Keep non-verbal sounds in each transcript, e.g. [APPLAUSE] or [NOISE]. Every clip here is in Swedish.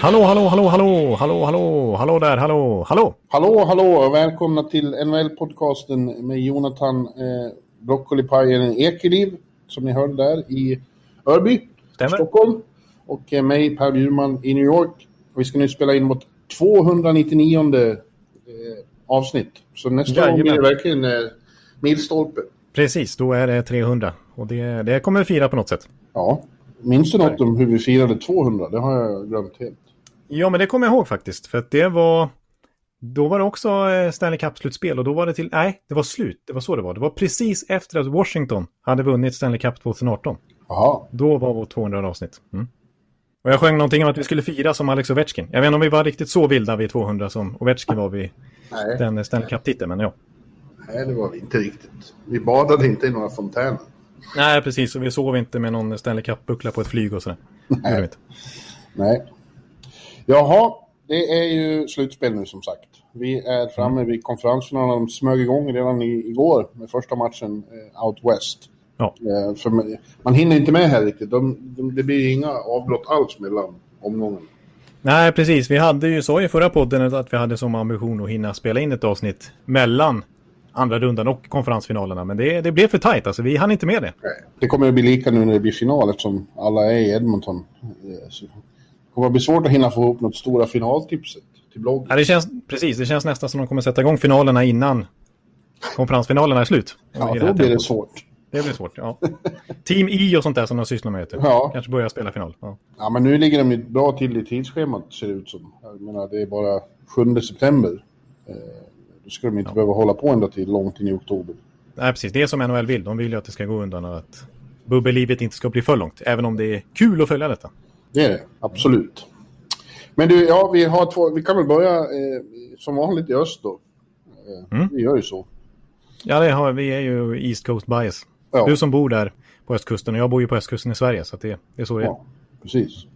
Hallå, hallå, hallå, hallå, hallå, hallå, hallå där, hallå, hallå. Hallå, hallå! Välkomna till NHL-podcasten med Jonathan eh, Broccolipajen Ekeliv, som ni hörde där i Örby, Stämmer. Stockholm. Och eh, mig, Per Bjurman, i New York. Vi ska nu spela in vårt 299 eh, avsnitt. Så nästa gång blir det Jajamän. verkligen eh, milstolpe. Precis, då är det 300. Och det, det kommer vi fira på något sätt. Ja. Minns du något om hur vi firade 200? Det har jag glömt helt. Ja, men det kommer jag ihåg faktiskt. För att det var... Då var det också eh, Stanley Cup-slutspel och då var det till... Nej, det var slut. Det var så det var. Det var precis efter att Washington hade vunnit Stanley Cup 2018. Jaha. Då var vårt 200 avsnitt. Mm. Och jag sjöng någonting om att vi skulle fira som Alex Ovechkin. Jag vet inte om vi var riktigt så vilda vid 200 som Ovechkin var vid Nej. den Stanley Cup-titeln, men ja. Nej, det var vi inte riktigt. Vi badade inte i några fontäner. Nej, precis. Och vi sov inte med någon Stanley Cup-buckla på ett flyg och sådär. Inte. Nej. Jaha, det är ju slutspel nu som sagt. Vi är framme vid konferensfinalen. De smög igång redan i, igår med första matchen eh, Out West. Ja. Eh, för man, man hinner inte med här riktigt. De, de, det blir inga avbrott alls mellan omgångarna. Nej, precis. Vi hade ju, sa i förra podden att vi hade som ambition att hinna spela in ett avsnitt mellan andra rundan och konferensfinalerna. Men det, det blev för tajt, alltså. Vi hann inte med det. Det kommer att bli lika nu när det blir final eftersom alla är i Edmonton. Eh, så det kommer att bli svårt att hinna få ihop något stora finaltipset till bloggen. Ja, det känns, precis, det känns nästan som de kommer sätta igång finalerna innan konferensfinalerna är slut. Ja, då blir det svårt. Det blir svårt, ja. Team I och sånt där som de sysslar med. Du. Ja. Kanske börjar spela final. Ja. Ja, men nu ligger de bra till i tidsschemat ser det ut som. Jag menar, det är bara 7 september. Då ska de inte behöva hålla på ända till långt in i oktober. Nej, precis. Det är som NHL vill. De vill ju att det ska gå undan och att bubbellivet inte ska bli för långt. Även om det är kul att följa detta. Det är det, absolut. Men du, ja, vi, har två, vi kan väl börja eh, som vanligt i öst då. Eh, Mm. Vi gör ju så. Ja, det har, vi är ju East Coast bias. Ja. Du som bor där på östkusten och jag bor ju på östkusten i Sverige. Så det, det är så det är. Ja, precis.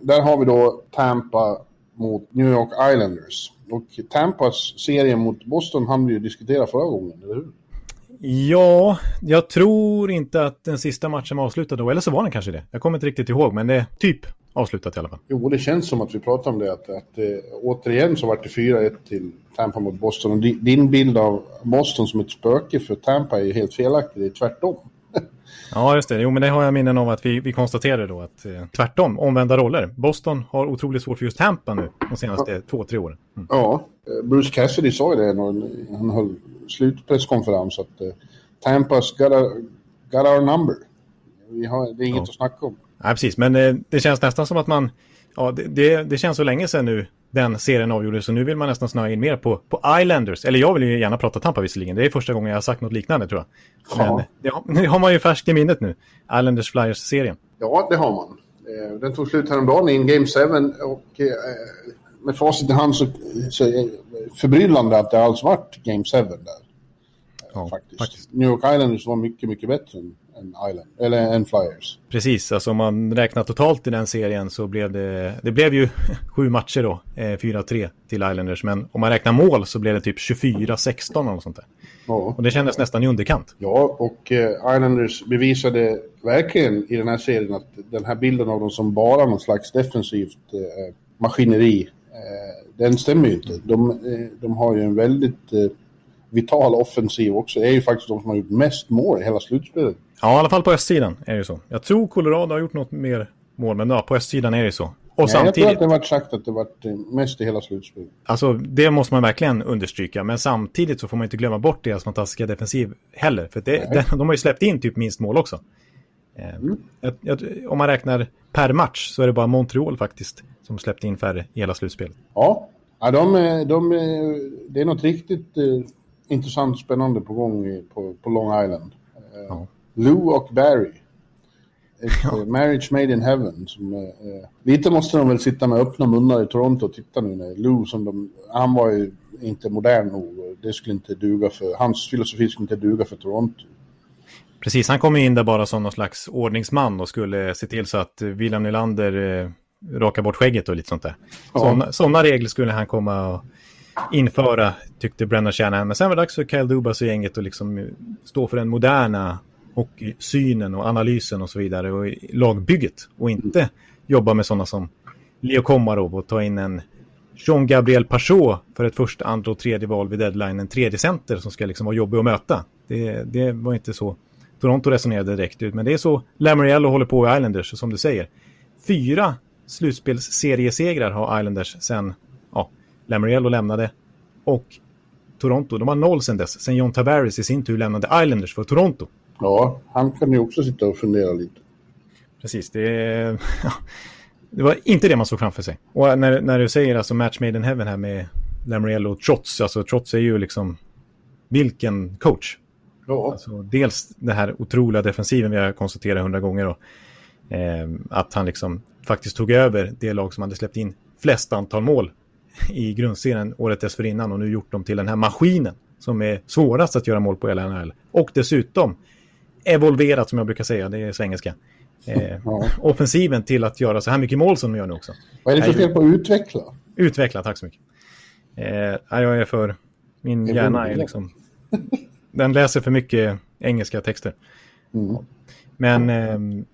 Där har vi då Tampa mot New York Islanders. Och Tampas serie mot Boston hann vi ju diskutera förra gången, eller hur? Ja, jag tror inte att den sista matchen var avslutad då. Eller så var den kanske det. Jag kommer inte riktigt ihåg, men det är typ avslutat i alla fall. Jo, det känns som att vi pratade om det. Att, att eh, återigen så vart det 4-1 till Tampa mot Boston. Och di- din bild av Boston som ett spöke för Tampa är ju helt felaktig. Det är tvärtom. [LAUGHS] Ja, just det. Jo, men det har jag minnen av att vi, vi konstaterade då att eh, tvärtom, omvända roller. Boston har otroligt svårt för just Tampa nu de senaste två, tre åren. Mm. Ja, eh, Bruce Cassidy sa ju det när han höll slutpresskonferens att eh, Tampas got, a, got our number. Vi har, det är inget Ja. att snacka om. Nej, precis. Men eh, det känns nästan som att man... Ja, det, det, det känns så länge sedan nu den serien avgjordes, så nu vill man nästan snöa in mer på, på Islanders. Eller jag vill ju gärna prata Tampa visserligen. Det är första gången jag har sagt något liknande tror jag. Men Ja. det, har, [LAUGHS] det har man ju färskt i minnet nu. Islanders Flyers-serien. Ja, det har man. Eh, Den tog slut häromdagen i en Game 7 och eh, med facit i hand så, så är förbryllande att det alls vart Game 7 där. Ja, faktiskt. faktiskt. New York Islanders var mycket, mycket bättre än, än, Island, eller än Flyers. Precis, alltså om man räknar totalt i den serien så blev det... Det blev ju [LAUGHS] sju matcher då, eh, 4-3 till Islanders. Men om man räknar mål så blev det typ 24-16 eller något sånt där. Ja, Och det kändes nästan i underkant. ja och eh, Islanders bevisade verkligen i den här serien att den här bilden av dem som bara någon slags defensivt eh, maskineri, eh, den stämmer ju inte. De, eh, de har ju en väldigt eh, vital offensiv också. Det är ju faktiskt de som har gjort mest mål i hela slutspelet. Ja, i alla fall på östsidan är det så. Jag tror Colorado har gjort något mer mål, men ja, på östsidan är det så. Och Nej, jag tror samtidigt, att det varit sagt att det varit eh, mest i hela slutspelet. alltså det måste man verkligen understryka, men samtidigt så får man inte glömma bort deras fantastiska defensiv heller, för det, den, [LAUGHS] de har ju släppt in typ minst mål också. Eh, jag, jag, om man räknar per match så är det bara Montreal faktiskt som släppte in färre i hela slutspelet. Ja, ja de, är- de, det är något riktigt eh, intressant spännande på gång på, på Long Island. Eh, Ja. Lou och Barry. ett ja. marriage made in heaven. Som, eh, lite måste de väl sitta med öppna munnar i Toronto och titta nu när Lou som de, han var ju inte modern nog. Det skulle inte duga för, hans filosofi skulle inte duga för Toronto. Precis, han kom in där bara som någon slags ordningsman och skulle se till så att William Nylander eh, rakar bort skägget och lite sånt där. Ja. Sådana regler skulle han komma och införa, tyckte Brennan Shanahan. Men sen var det dags för Kyle Dubas och gänget att liksom stå för den moderna hockeysynen och analysen och så vidare och lagbygget och inte jobba med sådana som Leo Komarov och ta in en Jean-Gabriel Pachot för ett första, andra och tredje val vid deadline, en tredje center som ska liksom vara jobbig att möta. Det, det var inte så Toronto resonerade direkt ut, men det är så Lamoriello håller på i Islanders, som du säger. Fyra slutspelsseriesegrar har Islanders sen ja, Lamoriello lämnade och Toronto. De har noll sen dess, sen John Tavares i sin tur lämnade Islanders för Toronto. Ja, han kan ju också sitta och fundera lite. Precis, det, [LAUGHS] det var inte det man såg framför sig. Och när, när du säger alltså match made in heaven här med Lamoriello och Trots, alltså Trots är ju liksom vilken coach. Ja. Alltså, dels den här otroliga defensiven vi har konstaterat hundra gånger. Och, eh, att han liksom faktiskt tog över det lag som hade släppt in flest antal mål i grundserien året dessförinnan och nu gjort dem till den här maskinen som är svårast att göra mål på i NHL. Och dessutom evolverat som jag brukar säga, det är svengelska. Eh, ja. Offensiven till att göra så här mycket mål som de gör nu också. Vad är det för fel på att utveckla? Utveckla, tack så mycket. Eh, jag är för... Min hjärna är liksom... Den läser för mycket engelska texter. Mm. Men... Eh,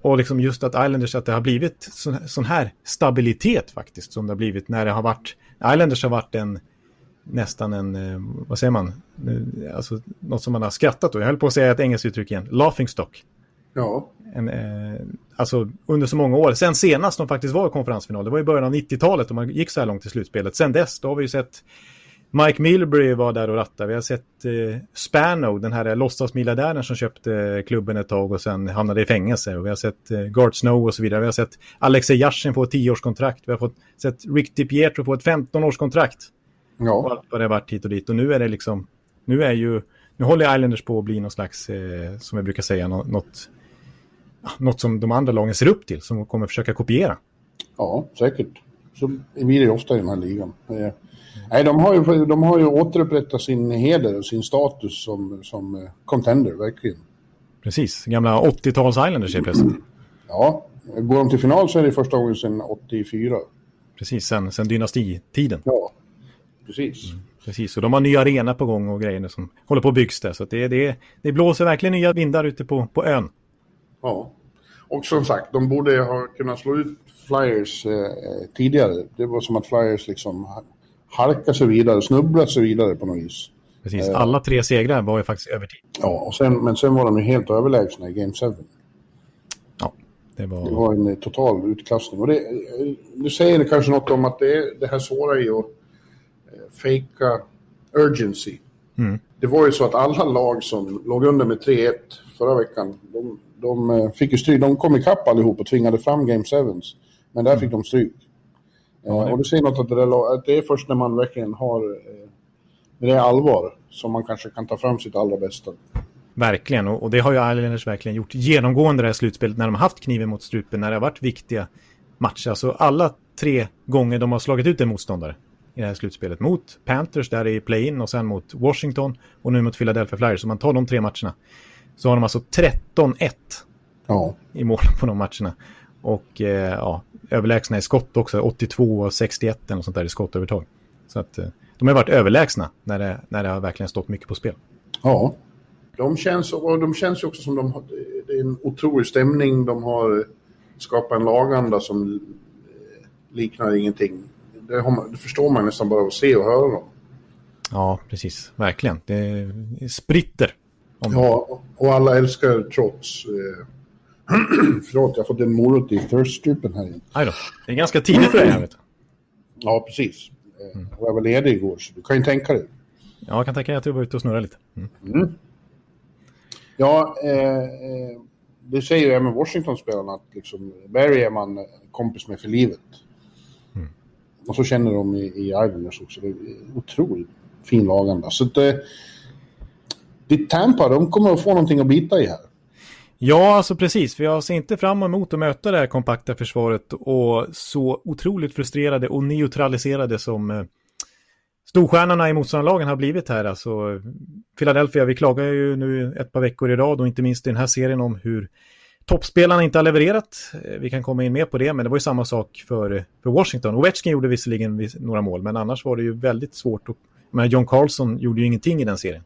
och liksom just att Islanders, att det har blivit sån, sån här stabilitet faktiskt som det har blivit när det har varit... Islanders har varit en nästan en, eh, vad säger man, alltså något som man har skrattat och Jag höll på att säga ett engelskt uttryck igen, laughing stock. Ja. En, eh, alltså under så många år. Sen senast de faktiskt var i konferensfinal, det var i början av 90-talet och man gick så här långt i slutspelet. Sen dess, då har vi ju sett Mike Milbury var där och rattade. Vi har sett eh, Spano, den här låtsasmiljardären som köpte klubben ett tag och sen hamnade i fängelse. Och vi har sett eh, Gart Snow och så vidare. Vi har sett Alexej Yashin få ett 10-årskontrakt. Vi har fått, sett Rick DiPietro få ett 15-årskontrakt. Ja. Och allt vad det har varit hit och dit. Och nu är det liksom, nu är ju, nu håller Islanders på att bli någon slags, eh, som jag brukar säga, något, något som de andra lagen ser upp till, som kommer försöka kopiera. Ja, säkert. Så blir det ofta i den här ligan. Eh, nej, de har, ju, de har ju återupprättat sin heder och sin status som, som eh, contender, verkligen. Precis, gamla 80-tals Islanders helt plötsligt. [CLEARS THROAT] Ja, går de till final så är det första gången sedan 84. Precis, sen, sen dynastitiden. Ja, precis. Mm, precis, och de har ny arena på gång och grejer som håller på att byggs där. Så det, det, det blåser verkligen nya vindar ute på, på ön. Ja, och som sagt, de borde ha kunnat slå ut Flyers eh, tidigare. Det var som att Flyers liksom halkade sig vidare, snubblade sig vidare på något vis. Precis, eh, alla tre segrar var ju faktiskt övertid. Ja, och sen, men sen var de ju helt överlägsna i Game 7. Ja, det var... Det var en eh, total utklassning. Och det, eh, du säger kanske något om att det, det här svåra i att fejka urgency. Mm. Det var ju så att alla lag som låg under med 3-1 förra veckan, de, de eh, fick ju stryk. De kom ikapp allihop och tvingade fram Game 7. Men där mm. fick de stryk. Ja, det... Och du säger något att det, där, att det är först när man verkligen har eh, det är allvar som man kanske kan ta fram sitt allra bästa. Verkligen, och, det har ju Islanders verkligen gjort genomgående det här slutspelet när de har haft kniven mot strupen, när det har varit viktiga matcher. Alltså alla tre gånger de har slagit ut en motståndare i det här slutspelet. Mot Panthers där i play-in och sen mot Washington och nu mot Philadelphia Flyers. Så man tar de tre matcherna så har de alltså 13-1 ja. i mål på de matcherna. Och eh, ja, överlägsna i skott också, 82 och 61 eller sånt där i skottövertag. Så att eh, de har varit överlägsna när det, när det har verkligen stått mycket på spel. Ja, de känns, och de känns ju också som de har, det är en otrolig stämning. De har skapat en laganda som eh, liknar ingenting. Det, man, det förstår man nästan bara att se och höra dem. Ja, precis. Verkligen. Det spritter om... Ja, och alla älskar trots. Eh... [CLEARS THROAT] Förlåt, jag har fått en morot i thirststrupen här igen. Aj då. Det är ganska tidigt för dig här, vet du. Ja, precis. Mm. Jag var ledig igår, så du kan ju tänka dig. Ja, jag kan tänka mig att du var ute och snurrade lite. Mm. Mm. Ja, eh, eh det säger ju även Washington-spelarna att liksom, Barry är man kompis med för livet. Och så känner de i, i Islanders också. Det är otroligt fin laganda. Så att, eh, ditt Tampa, de kommer att få någonting att bita i här. Ja, alltså precis. För jag ser inte fram emot att möta det här kompakta försvaret och så otroligt frustrerade och neutraliserade som eh, storstjärnorna i motståndarlagen har blivit här. Alltså, Philadelphia, vi klagar ju nu ett par veckor i rad och inte minst i den här serien om hur toppspelarna inte har levererat. Eh, vi kan komma in mer på det, men det var ju samma sak för, för Washington. Ovechkin gjorde visserligen några mål, men annars var det ju väldigt svårt. Att, men John Carlson gjorde ju ingenting i den serien.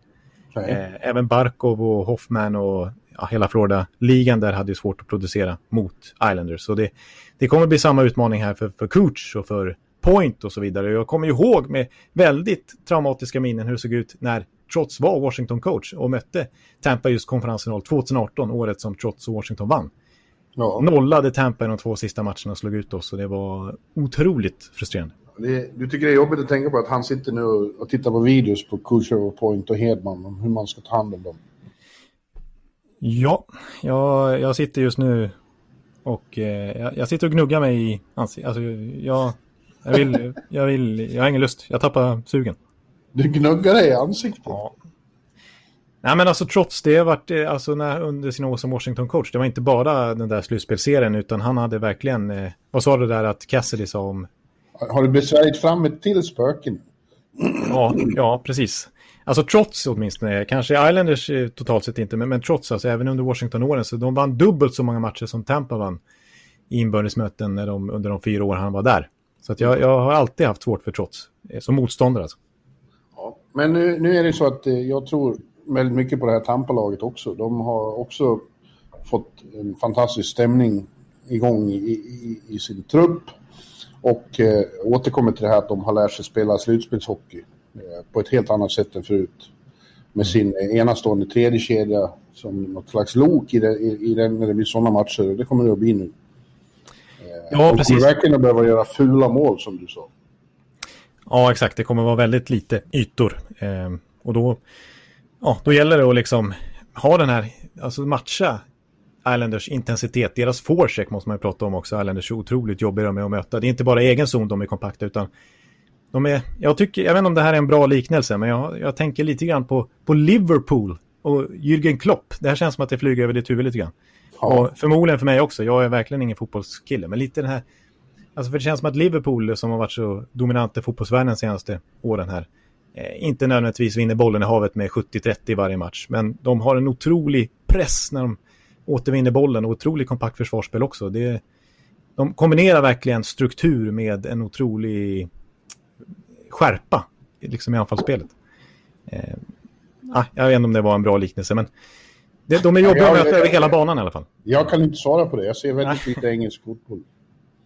Eh, även Barkov och Hoffman och ja, hela Florida-ligan där hade ju svårt att producera mot Islanders. Så det, det kommer bli samma utmaning här för, för Cooch och för Point och så vidare. Jag kommer ihåg med väldigt traumatiska minnen hur det såg ut när Trots var Washington-coach och mötte Tampa just konferensfinal 2018, året som Trots och Washington vann. Ja. Nollade Tampa i de två sista matcherna och slog ut oss och det var otroligt frustrerande. Det, du tycker det är jobbigt att tänka på att han sitter nu och tittar på videos på Kucher och Point och Hedman om hur man ska ta hand om dem. Ja, jag, jag sitter just nu och eh, jag, jag, sitter och gnuggar mig i ansiktet. Alltså, jag, jag, vill, jag, vill, jag har ingen lust. Jag tappar sugen. Du gnuggar dig i ansiktet? Ja. Nej men alltså trots det varit, eh, alltså när, under sina år som Washington-coach, det var inte bara den där slutspelserien utan han hade verkligen, eh, vad sa du där att Cassidy sa om har du besvärjt fram ett till spöken? Ja, ja, precis. Alltså trots åtminstone, kanske Islanders eh, totalt sett inte, men, men trots, alltså även under Washington-åren, så de vann dubbelt så många matcher som Tampa vann i inbördesmöten när de, under de fyra år han var där. Så att jag, jag har alltid haft svårt för trots, eh, som motståndare alltså. Men nu, nu är det så att eh, jag tror väldigt mycket på det här Tampa-laget också. De har också fått en fantastisk stämning igång i, i, i sin trupp. Och eh, återkommer till det här att de har lärt sig spela slutspelshockey eh, på ett helt annat sätt än förut. Med sin enastående tredje kedja som något slags lok i, det, i, i den, när det blir sådana matcher. Och det kommer det att bli nu. Eh, ja, de precis. kommer verkligen att behöva göra fula mål som du sa. Ja, exakt. Det kommer vara väldigt lite ytor. Eh, och då, ja, då gäller det att liksom ha den här, alltså matcha Islanders intensitet, deras forecheck måste man ju prata om också. Islanders är otroligt jobbiga med att möta. Det är inte bara egen zon de är kompakta utan de är, jag, tycker, jag vet inte om det här är en bra liknelse, men jag, jag tänker lite grann på, på Liverpool och Jürgen Klopp. Det här känns som att det flyger över ditt huvud lite grann. Ja. Och förmodligen för mig också. Jag är verkligen ingen fotbollskille, men lite den här... Alltså för det känns som att Liverpool, som har varit så dominant i fotbollsvärlden de senaste åren här, eh, inte nödvändigtvis vinner bollen i havet med 70-30 varje match, men de har en otrolig press när de återvinner bollen och otroligt kompakt försvarsspel också. Det, de kombinerar verkligen struktur med en otrolig skärpa liksom i anfallsspelet. Eh, ah, jag vet inte om det var en bra liknelse, men det, de är jobbiga att möta över hela banan i alla fall. Jag kan inte svara på det. Jag ser väldigt lite engelsk fotboll.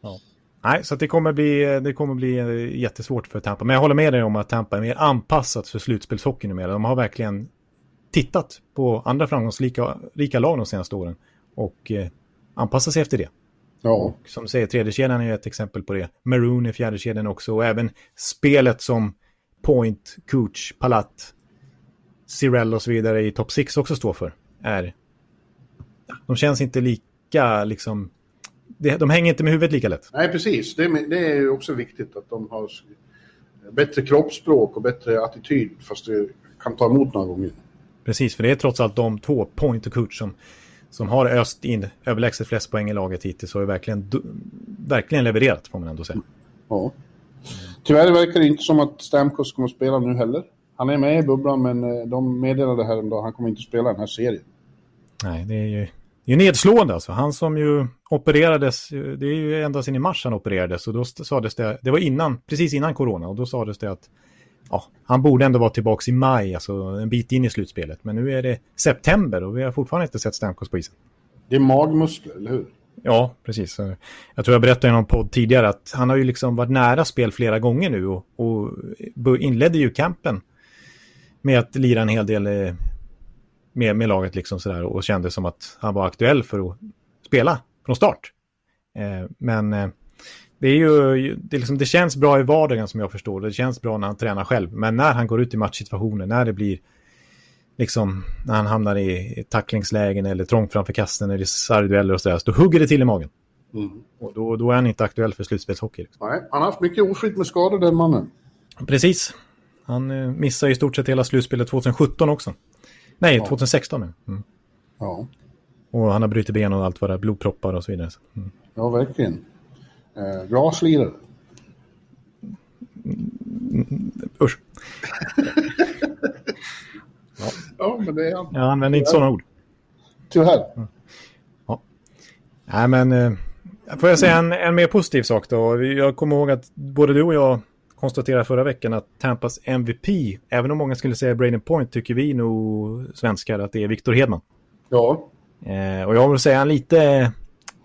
Ja. Nej, så det kommer, bli, det kommer bli eh, jättesvårt för Tampa. Men jag håller med dig om att Tampa är mer anpassat för slutspelshockey numera. De har verkligen tittat på andra framgångsrika rika lag de senaste åren och eh, anpassat sig efter det. Ja. Och som du säger, tredje kedjan är ett exempel på det. Maroon är fjärde kedjan också och även spelet som Point, Cooch, Palat, Cirell och så vidare i topp 6 också står för är... De känns inte lika liksom... De hänger inte med huvudet lika lätt. Nej, precis. Det är, det är ju också viktigt att de har bättre kroppsspråk och bättre attityd fast det kan ta emot några gånger. Precis, för det är trots allt de två, Point och Kutch, som, som har öst in överlägset flest poäng i laget hittills och har verkligen, verkligen levererat, får man ändå säga. Ja. Tyvärr verkar det inte som att Stamkos kommer att spela nu heller. Han är med i bubblan, men eh, de meddelade här en dag att han kommer inte att spela den här serien. Nej, det är ju det är nedslående alltså. Han som ju opererades, det är ju ända sedan i mars han opererades och då sades det, det var innan, precis innan corona och då sades det att ja, han borde ändå vara tillbaka i maj, alltså en bit in i slutspelet. Men nu är det september och vi har fortfarande inte sett Stamkos på isen. Det är magmuskler, eller hur? Ja, precis. Jag tror jag berättade i någon podd tidigare att han har ju liksom varit nära spel flera gånger nu och, och inledde ju campen med att lira en hel del eh, med, med laget liksom sådär och kände som att han var aktuell för att spela från start. Eh, men eh, det, är ju, det, liksom, det känns bra i vardagen som jag förstår det. känns bra när han tränar själv. Men när han går ut i matchsituationer, när det blir liksom när han hamnar i tacklingslägen eller trångt framför kasten eller i sargdueller och sådär, så då hugger det till i magen. Mm. Och då, då är han inte aktuell för slutspelshockey. Liksom. Nej, han har haft mycket oflyt med skador den mannen. Precis. Han eh, missar i stort sett hela slutspelet 2017 också. Nej, 2016 nu. Mm. Ja. Och han har brutit ben och allt vad det är, blodproppar och så vidare. Mm. Ja, verkligen. Eh, glaslirare. Usch. [LAUGHS] ja. ja, men det är han. Jag använder inte sådana ord. Tyvärr. Ja. Nej, men eh, får jag säga en, en mer positiv sak då? Jag kommer ihåg att både du och jag konstaterade förra veckan att Tampas MVP, även om många skulle säga Braden Point, tycker vi nog svenskar att det är Victor Hedman. Ja. Eh, och jag vill säga en lite,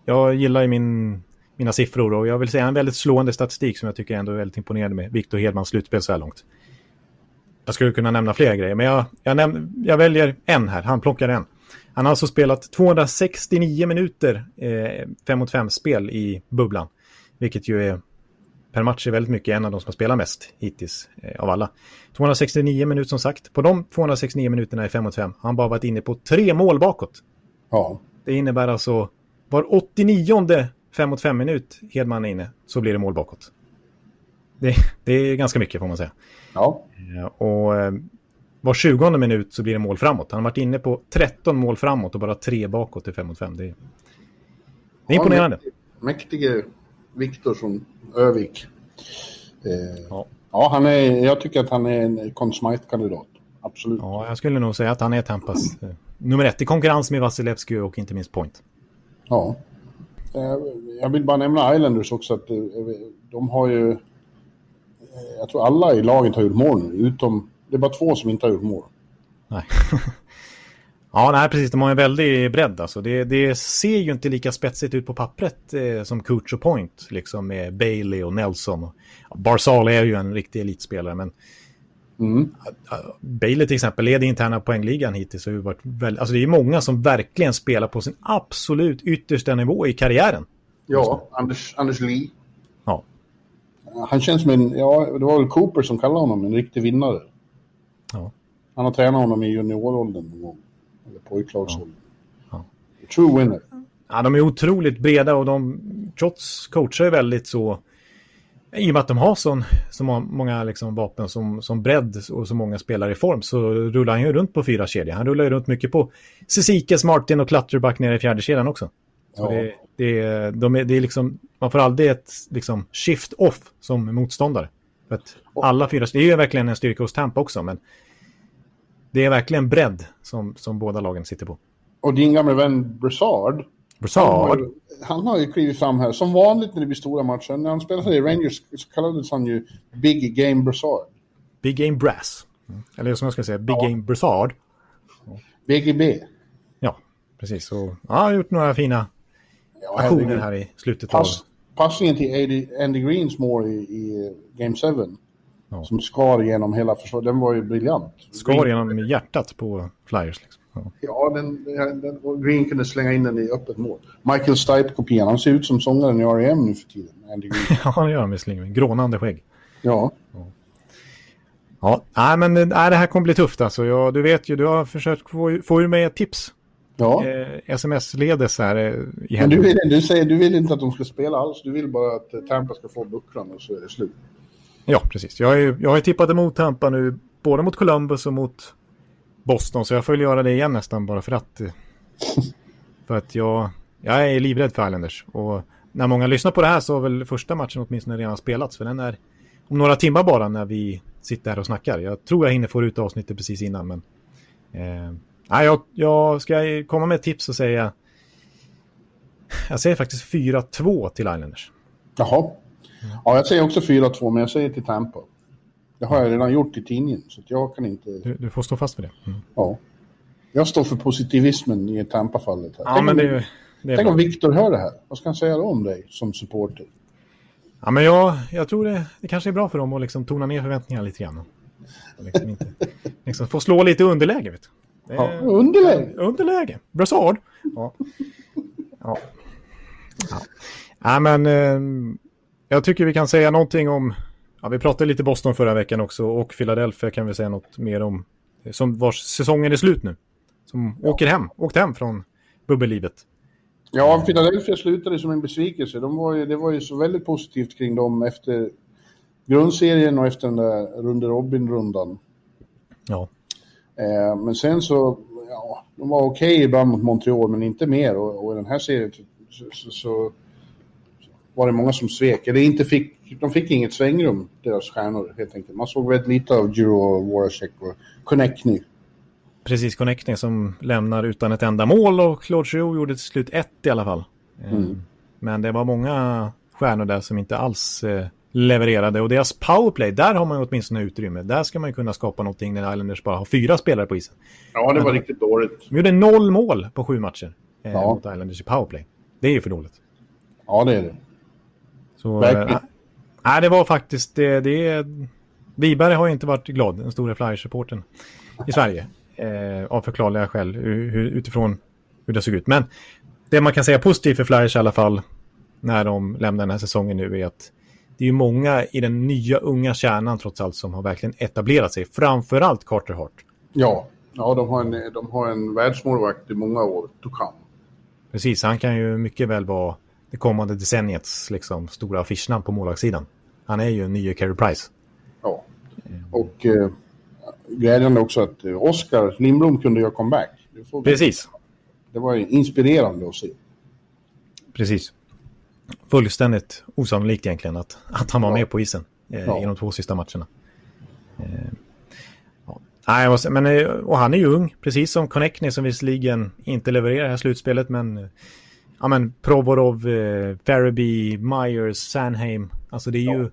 jag gillar ju min, mina siffror och jag vill säga en väldigt slående statistik som jag tycker ändå är väldigt imponerande med Victor Hedmans slutspel så här långt. Jag skulle kunna nämna fler grejer, men jag, jag, näm jag väljer en här, han plockar en. Han har alltså spelat 269 minuter eh, 5 mot 5-spel i bubblan, vilket ju är per match är väldigt mycket en av de som har spelat mest hittills eh, av alla. 269 minuter som sagt. På de 269 minuterna i 5 mot 5 har han bara varit inne på tre mål bakåt. Ja. Det innebär alltså var 89 5 mot 5 minut Hedman är inne så blir det mål bakåt. Det, det är ganska mycket får man säga. Ja. Och eh, var 20 minut så blir det mål framåt. Han har varit inne på 13 mål framåt och bara tre bakåt i 5 mot 5. Det är, det är imponerande. Ja, mäktige Viktor från Övik. Eh, ja. ja, han är, jag tycker att han är en Conn Smythe-kandidat. Absolut. Ja, jag skulle nog säga att han är Tampas eh, nummer ett i konkurrens med Vasilevski och inte minst Point. Ja. Eh, jag vill bara nämna Islanders också. att eh, De har ju... Jag tror alla i laget har gjort mål nu, utom... Det är bara två som inte har gjort mål. Nej. [LAUGHS] Ja, nej, precis. De har en väldig bredd. Alltså. Det, det ser ju inte lika spetsigt ut på pappret eh, som Coach och Point, liksom med Bailey och Nelson. Barzal är ju en riktig elitspelare, men mm. Bailey till exempel leder interna poängligan hittills. Och varit väl, alltså det är många som verkligen spelar på sin absolut yttersta nivå i karriären. Ja, Anders, Anders Lee. Ja. Han känns som en, ja, det var väl Cooper som kallade honom en riktig vinnare. Ja. Han har tränat honom i junioråldern någon gång. Eller pojklagsåldern. Ja. Ja. True winner. Ja, de är otroligt breda och de, trots coachar är väldigt så, i och med att de har så, så många liksom vapen som, som bredd och så många spelare i form så rullar han ju runt på fyra kedjor. Han rullar ju runt mycket på Cesikes, Martin och Clutterback nere i fjärde kedjan också. Så ja. det, det, de är, det är liksom, man får aldrig ett liksom, shift off som motståndare. För att alla fyra, det är ju verkligen en styrka hos Tampa också, men det är verkligen bredd som, som båda lagen sitter på. Och din gamla vän Broussard. Broussard? Han har, ju, han har ju klivit fram här. Som vanligt när det blir stora matcher. När han spelade i Rangers så kallades han ju Big Game Broussard. Big Game Brass. Eller som jag ska säga, Big ja. Game Broussard. BGB. Ja, precis. Och, ja, har gjort några fina ja, aktioner här i slutet Pass, av... Passningen till Andy Greensmore i, i Game 7 Ja. Som skar genom hela försvaret. Den var ju briljant. Skar genom hjärtat på Flyers. Liksom. Ja, ja den, den, Green kunde slänga in den i öppet mål. Michael Stipe-kopian, han ser ut som sångaren i R.E.M. nu för tiden. Andy Green. [LAUGHS] ja, han gör han visserligen. Grånande skägg. Ja. ja. Ja, nej, men nej, det här kommer bli tufft alltså. Jag, du vet ju, du har försökt få, få ur mig ett tips. Ja. Eh, Sms-ledes här eh, i Men du vill, du säger du vill inte att de ska spela alls. Du vill bara att Tampa ska få bucklan och så är det slut. Ja, precis. Jag, är, jag har tippat emot Tampa nu, både mot Columbus och mot Boston, så jag får väl göra det igen nästan bara för att... [LAUGHS] för att jag, jag är livrädd för Islanders. Och när många lyssnar på det här så har väl första matchen åtminstone redan spelats, för den är om några timmar bara när vi sitter här och snackar. Jag tror jag hinner få ut avsnittet precis innan, men... Eh, jag, jag ska komma med ett tips och säga... Jag säger faktiskt 4-2 till Islanders. Jaha. Ja, jag säger också 4-2, men jag säger till Tampa. Det har jag redan gjort i tidningen, så jag kan inte... Du, du får stå fast för det. Mm. Ja. Jag står för positivismen i Tampa-fallet. Ja, tänk men det, om, det tänk om Viktor hör det här. Vad ska han säga då om dig som supporter? Ja, men jag, jag tror det, det kanske är bra för dem att liksom tona ner förväntningarna lite grann. Liksom inte, [LAUGHS] liksom få slå lite underläge. Vet du. Ja, underläge? Underläge. Brassard. Ja. ja. ja. ja men... Eh, jag tycker vi kan säga någonting om, ja, vi pratade lite Boston förra veckan också och Philadelphia kan vi säga något mer om, som vars säsongen är slut nu. Som ja. åker hem, åkt hem från bubbellivet. Ja, Philadelphia slutade som en besvikelse. De var ju, det var ju så väldigt positivt kring dem efter grundserien och efter den där Runde Robin-rundan. Ja. Eh, men sen så, ja, de var okej okay ibland mot Montreal, men inte mer. Och, och i den här serien så, så, så, var det många som svek. Eller inte fick, de fick inget svängrum, deras stjärnor helt enkelt. Man såg väldigt lite av och Voracek och Konechny. Precis, Konechny som lämnar utan ett enda mål och Claude Giroux gjorde till slut ett i alla fall. Eh, mm. Men det var många stjärnor där som inte alls eh, levererade och deras powerplay, där har man ju åtminstone utrymme. Där ska man ju kunna skapa någonting när Islanders bara har fyra spelare på isen. Ja, det var Men, riktigt dåligt. De gjorde noll mål på sju matcher eh, ja. mot Islanders i powerplay. Det är ju för dåligt. Ja, det är det. Så, äh, nej, det var faktiskt det. det Wiberg har inte varit glad, den stora Flyers-supporten i Sverige. Eh, av förklarliga skäl hur, utifrån hur det såg ut. Men det man kan säga positivt för Flyers i alla fall när de lämnar den här säsongen nu är att det är många i den nya unga kärnan trots allt som har verkligen etablerat sig. Framförallt Carter Hart. Ja, ja de, har en, de har en världsmålvakt i många år come. Precis, han kan ju mycket väl vara det kommande decenniets liksom, stora affischnamn på målvaktssidan. Han är ju en ny Carey Price. Ja, och eh, glädjande också att eh, Oskar Lindblom kunde göra comeback. Det Precis. Det var inspirerande att se. Precis fullständigt osannolikt egentligen att, att han var ja. med på isen eh, ja. i de två sista matcherna. Eh. Nej, men, eh, och han är ju ung, precis som Connectney som visserligen inte levererar det här slutspelet, men ja, men Provorov, eh, Faraby, Myers, Sanheim, alltså det är ju,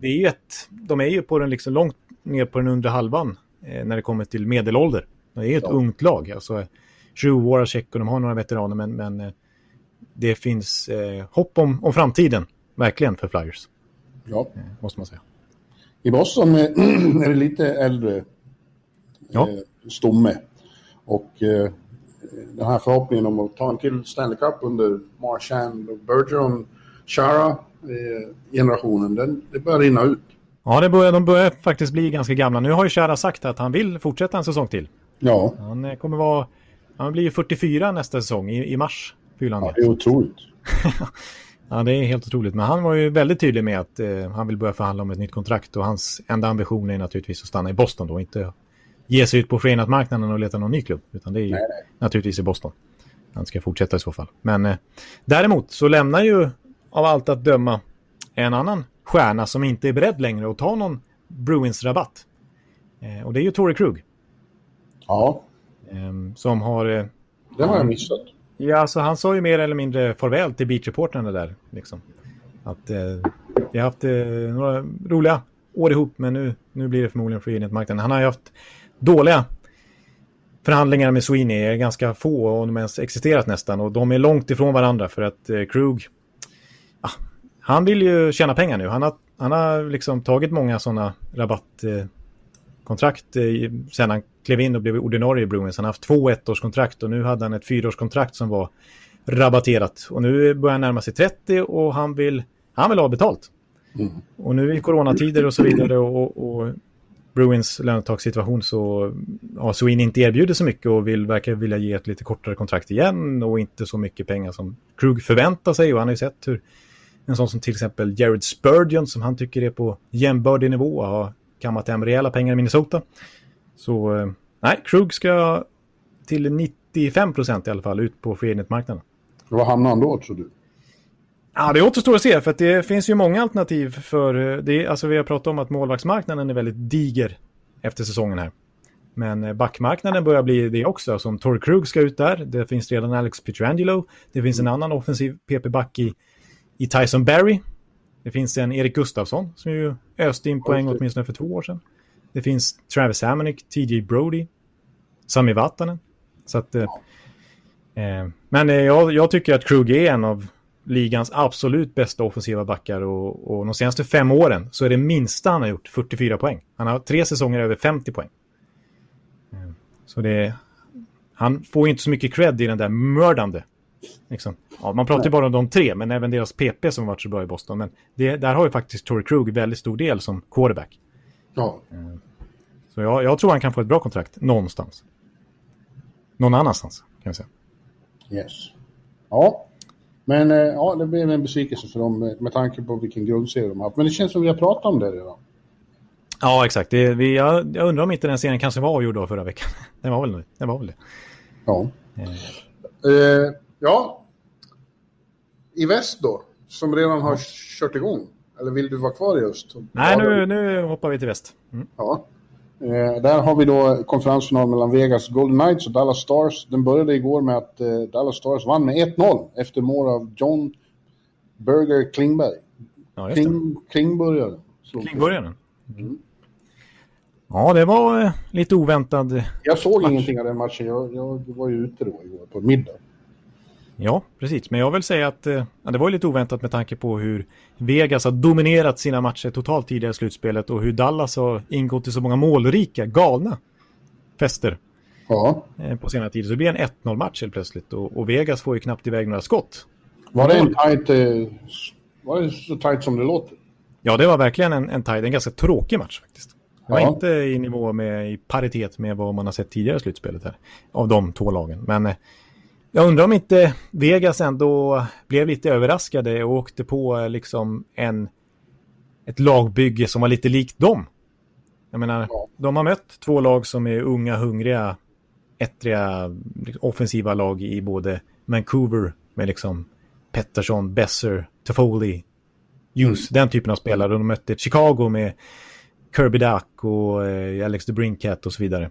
det är ju ett, de är ju på den liksom långt ner på den undre halvan eh, när det kommer till medelålder. Det är ett ungt lag, alltså Drew Waracek och de har några veteraner, men, men eh, det finns eh, hopp om, om framtiden, verkligen, för Flyers. Ja. Eh, måste man säga. I Boston [CLEARS THROAT] är det lite äldre ja. eh, stomme. Och eh, den här förhoppningen om att ta en till Stanley Cup under Marchand och Bergeron, Chara eh, generationen, den, det börjar rinna ut. Ja, det börjar, de börjar faktiskt bli ganska gamla. Nu har ju Chara sagt att han vill fortsätta en säsong till. Ja. Han eh, kommer vara... Han blir ju 44 nästa säsong i, i mars. Ja, det är otroligt. [LAUGHS] ja, det är helt otroligt. Men han var ju väldigt tydlig med att eh, han vill börja förhandla om ett nytt kontrakt och hans enda ambition är naturligtvis att stanna i Boston då, inte ge sig ut på marknaden och leta någon ny klubb. Utan det är ju nej, nej. naturligtvis i Boston. Han ska fortsätta i så fall. Men eh, däremot så lämnar ju av allt att döma en annan stjärna som inte är beredd längre att ta någon Bruins-rabatt. Eh, och det är ju Torrey Krug. Ja. Eh, som har... Eh, det har jag missat. Ja, alltså han sa ju mer eller mindre farväl till beachreportrarna där. Liksom. Att eh, vi har haft eh, några roliga år ihop, men nu, nu blir det förmodligen free marknaden Han har ju haft dåliga förhandlingar med Sweeney, ganska få och de ens existerat nästan. Och de är långt ifrån varandra för att eh, Krug, ah, han vill ju tjäna pengar nu. Han har, han har liksom tagit många sådana rabattkontrakt eh, sen han klev in och blev ordinarie i Bruins. Han har haft två ettårskontrakt och nu hade han ett fyraårskontrakt som var rabatterat. Och nu börjar han närma sig 30 och han vill, han vill ha betalt. Mm. Och nu i coronatider och så vidare och, och Bruins lönetagssituation så har Sweeney inte erbjudit så mycket och vill, verkar vilja ge ett lite kortare kontrakt igen och inte så mycket pengar som Krug förväntar sig. Och han har ju sett hur en sån som till exempel Jared Spurgeon som han tycker är på jämbördig nivå har kammat hem rejäla pengar i Minnesota. Så eh, nej, Krug ska till 95 procent i alla fall ut på free marknaden Var hamnar han då tror du? Ja, det återstår att se för att det finns ju många alternativ för eh, det. Alltså vi har pratat om att målvaktsmarknaden är väldigt diger efter säsongen här. Men eh, backmarknaden börjar bli det också. Som Torrey Krug ska ut där. Det finns redan Alex Pietrangelo. Det finns en annan offensiv PP-back i, i Tyson Barry. Det finns en Erik Gustafsson som ju öste in poäng åtminstone för två år sedan. Det finns Travis Hamonic, TJ Brody, Sami Vatanen. Så att, eh, eh, men jag, jag, tycker att Krug är en av ligans absolut bästa offensiva backar och, och de senaste fem åren så är det minsta han har gjort 44 poäng. Han har tre säsonger över 50 poäng. Eh, så det han får inte så mycket cred i den där mördande. Liksom. Ja, man pratar ju bara om de tre, men även deras PP som varit så bra i Boston. Men det, där har ju faktiskt Torrey Krug väldigt stor del som quarterback. Ja. Så jag, jag tror han kan få ett bra kontrakt någonstans. Någon annanstans, kan jag säga. Yes. Ja, men eh, ja, det blev en besvikelse för dem eh, med tanke på vilken grundserie de har haft. Men det känns som vi har pratat om det redan. Ja, exakt. Det, vi, jag, jag, undrar om inte den serien kanske var avgjord då förra veckan. [LAUGHS] Den var väl, den var väl det. Ja. Eh, ja. I väst då, som redan har kört igång. Eller vill du vara kvar i öst? Nej, nu, nu hoppar vi till väst. Mm. Ja. Eh, där har vi då konferensfinal mellan Vegas Golden Knights och Dallas Stars. Den började igår med att eh, Dallas Stars vann med 1-0 efter mål av John Berger Klingberg. Ja. Kling, Klingburgaren. Klingburgaren. Mm. Ja, det var eh, lite oväntad. Jag såg Match. ingenting av den matchen. Jag, jag var ju ute då igår på middag. Ja, precis. Men jag vill säga att eh, det var lite oväntat med tanke på hur Vegas har dominerat sina matcher totalt tidigare i slutspelet och hur Dallas har ingått i så många målrika, galna fester Ja. eh, på senare tid. Så det blir en 1-0 match helt plötsligt och, och Vegas får ju knappt iväg några skott. Var det en tight, eh, var det så tight som det låter? Ja, det var verkligen en, en, tight, en ganska tråkig match faktiskt. Det var Ja. inte i nivå med, i paritet med vad man har sett tidigare i slutspelet här. Av de två lagen. Men eh, jag undrar om inte Vegas ändå blev lite överraskade och åkte på liksom en, ett lagbygge som var lite likt dem. Jag menar, Ja. de har mött två lag som är unga, hungriga, ettriga, liksom, offensiva lag i både Vancouver med liksom Pettersson, Besser, Toffoli, Hughes, den typen av spelare. Och de mötte Chicago med Kirby Duck och eh, Alex DeBrincat och så vidare.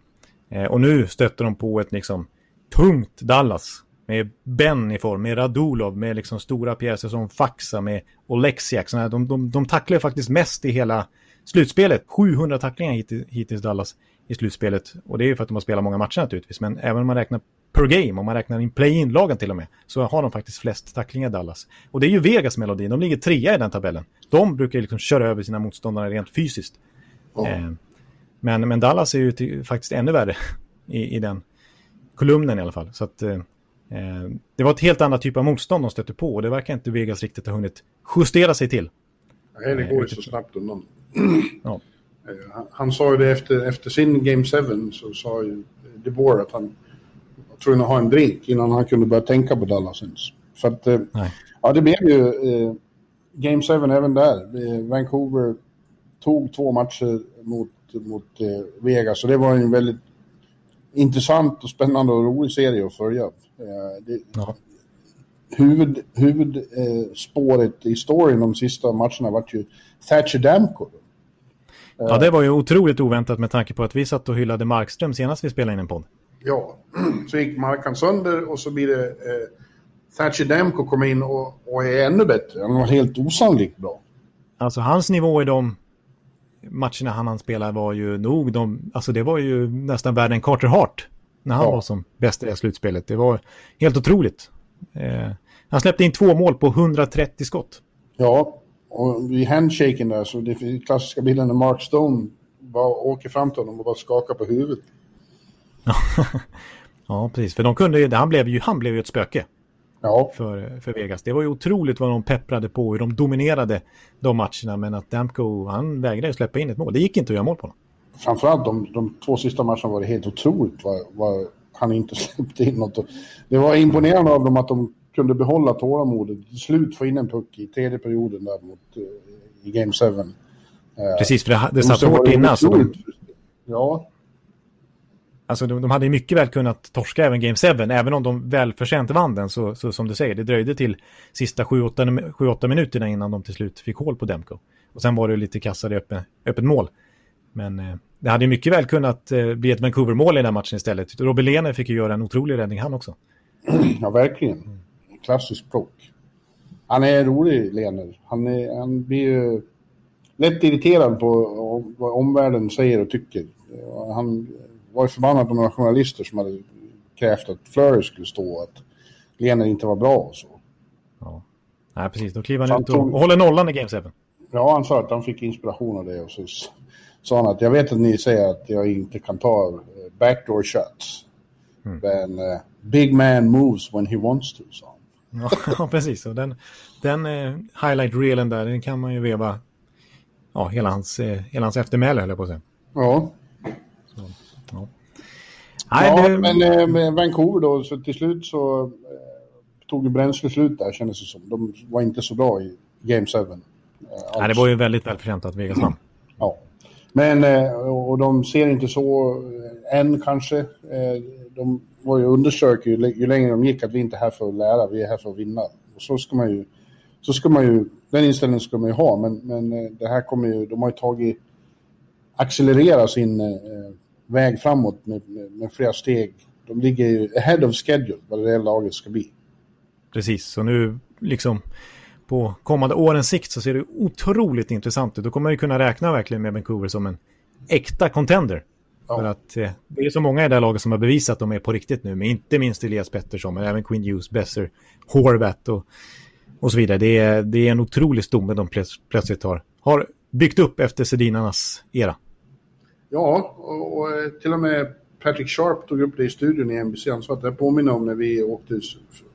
Eh, och nu stöter de på ett liksom tungt Dallas med Ben i form, med Radulov, med liksom stora pjäser som Faxa, med Oleksiak. Såna här, de, de, de tacklar ju faktiskt mest i hela slutspelet. 700 tacklingar hittills, hittills Dallas i slutspelet. Och det är ju för att de har spelat många matcher naturligtvis. Men även om man räknar per game, om man räknar in play-in-lagen till och med, så har de faktiskt flest tacklingar Dallas. Och det är ju Vegas melodi, de ligger trea i den tabellen. De brukar ju liksom köra över sina motståndare rent fysiskt. Ja. Eh, men, men Dallas är ju till, faktiskt ännu värre [LAUGHS] i, i den kolumnen i alla fall. Så att, eh, det var ett helt annat typ av motstånd de stötte på och det verkar inte Vegas riktigt ha hunnit justera sig till. Nej, det går ju så snabbt undan. [CLEARS THROAT] Ja. Eh, Han, han sa ju det efter, efter sin Game 7 så sa ju DeBoer att han var tvungen att ha en drink innan han kunde börja tänka på Dallas ens. För att, eh, Nej. ja det blev ju eh, Game 7 även där. Eh, Vancouver tog två matcher mot, mot eh, Vegas och det var en väldigt intressant och spännande och rolig serie att följa. Eh, det, Ja. huvud, huvudspåret i storyn de sista matcherna vart ju Thatcher Damco. ja, det var ju otroligt oväntat med tanke på att vi satt och hyllade Markström senast vi spelade in en podd. Ja, [CLEARS THROAT] så gick Markan sönder och så blir det eh, Thatcher Damco kommer in och, och är ännu bättre. Han var helt osannolikt bra. Alltså hans nivå i de matcherna han hann spela var ju nog de, alltså det var ju nästan värre än Carter Hart när han Ja. var som bäst i det slutspelet. Det var helt otroligt. Eh, han släppte in två mål på 130 skott. Ja, och vid handshaken där så det är klassiska bilden när Mark Stone bara åker fram till honom och bara skakar på huvudet. [LAUGHS] Ja, precis. För de kunde ju, han blev ju, han blev ju ett spöke Ja, för, för Vegas. Det var ju otroligt vad de pepprade på, hur de dominerade de matcherna. Men att Damco, han vägrade släppa in ett mål. Det gick inte att göra mål på honom. framförallt de, de två sista matcherna var det helt otroligt vad, vad han inte [LAUGHS] släppte in något. Det var imponerande av dem att de kunde behålla tålamodet. Till slut få in en puck i tredje perioden där mot, eh, i Game 7. Eh, Precis, för det, det de satt hårt innan. Så de, Ja, alltså de, de hade ju mycket väl kunnat torska även Game 7. Även om de välförtjänt vann den, så, så som du säger, det dröjde till sista 7-8 minuterna innan de till slut fick hål på Demko. Och sen var det lite kassade öppen, öppet mål. Men eh, det hade mycket väl kunnat eh, bli ett Vancouver-mål i den matchen istället. Robin Lehner fick ju göra en otrolig räddning han också. [CLEARS THROAT] ja verkligen. Klassisk plock. Han är rolig, Lehner. Han, är, han blir ju lätt irriterad på vad omvärlden säger och tycker. Han var ju förbannad på några journalister som hade krävt att Fleury skulle stå att Lener inte var bra och så. Ja. Nej, precis. Då kliver han ut och, tog- och håller nollan i Game 7. Ja, han sa att han fick inspiration av det och så sa han att jag vet att ni säger att jag inte kan ta eh, backdoor shots. Men eh, big man moves when he wants to, sa han. Ja, [LAUGHS] precis. Och den den eh, highlight-reelen där, den kan man ju veva ja, hela, hans, eh, hela hans eftermäle, höll jag på att säga. Ja, Nej, ja det, men eh, med Vancouver då, så till slut så eh, tog ju bränsle slut där kändes det som. De var inte så bra i Game 7. Eh, nej, det var ju väldigt välförtjänt att Vegas vann. Ja. Men, eh, och de ser inte så eh, än kanske. Eh, De var ju undersök ju, ju längre de gick att vi inte är här för att lära, vi är här för att vinna. Och så ska man ju, så ska man ju, den inställningen ska man ju ha, men, men eh, det här kommer ju, de har ju tagit, accelerera sin väg framåt med, med, med, flera steg. De ligger ju ahead of schedule vad det laget ska bli. Precis, så nu liksom på kommande årens sikt så ser det otroligt intressant ut. Då kommer man ju kunna räkna verkligen med Vancouver som en äkta contender. Ja. För att eh, det är så många i det här laget som har bevisat att de är på riktigt nu, men inte minst Elias Pettersson, men även Quinn Hughes, Besser, Horvat och, och så vidare. Det är, det är en otrolig stomme de plötsligt har, har byggt upp efter Sedinarnas era. Ja, och, och, eh, till och med Patrick Sharp tog upp det i studion i NBC. Han sa att det påminner om när vi åkte,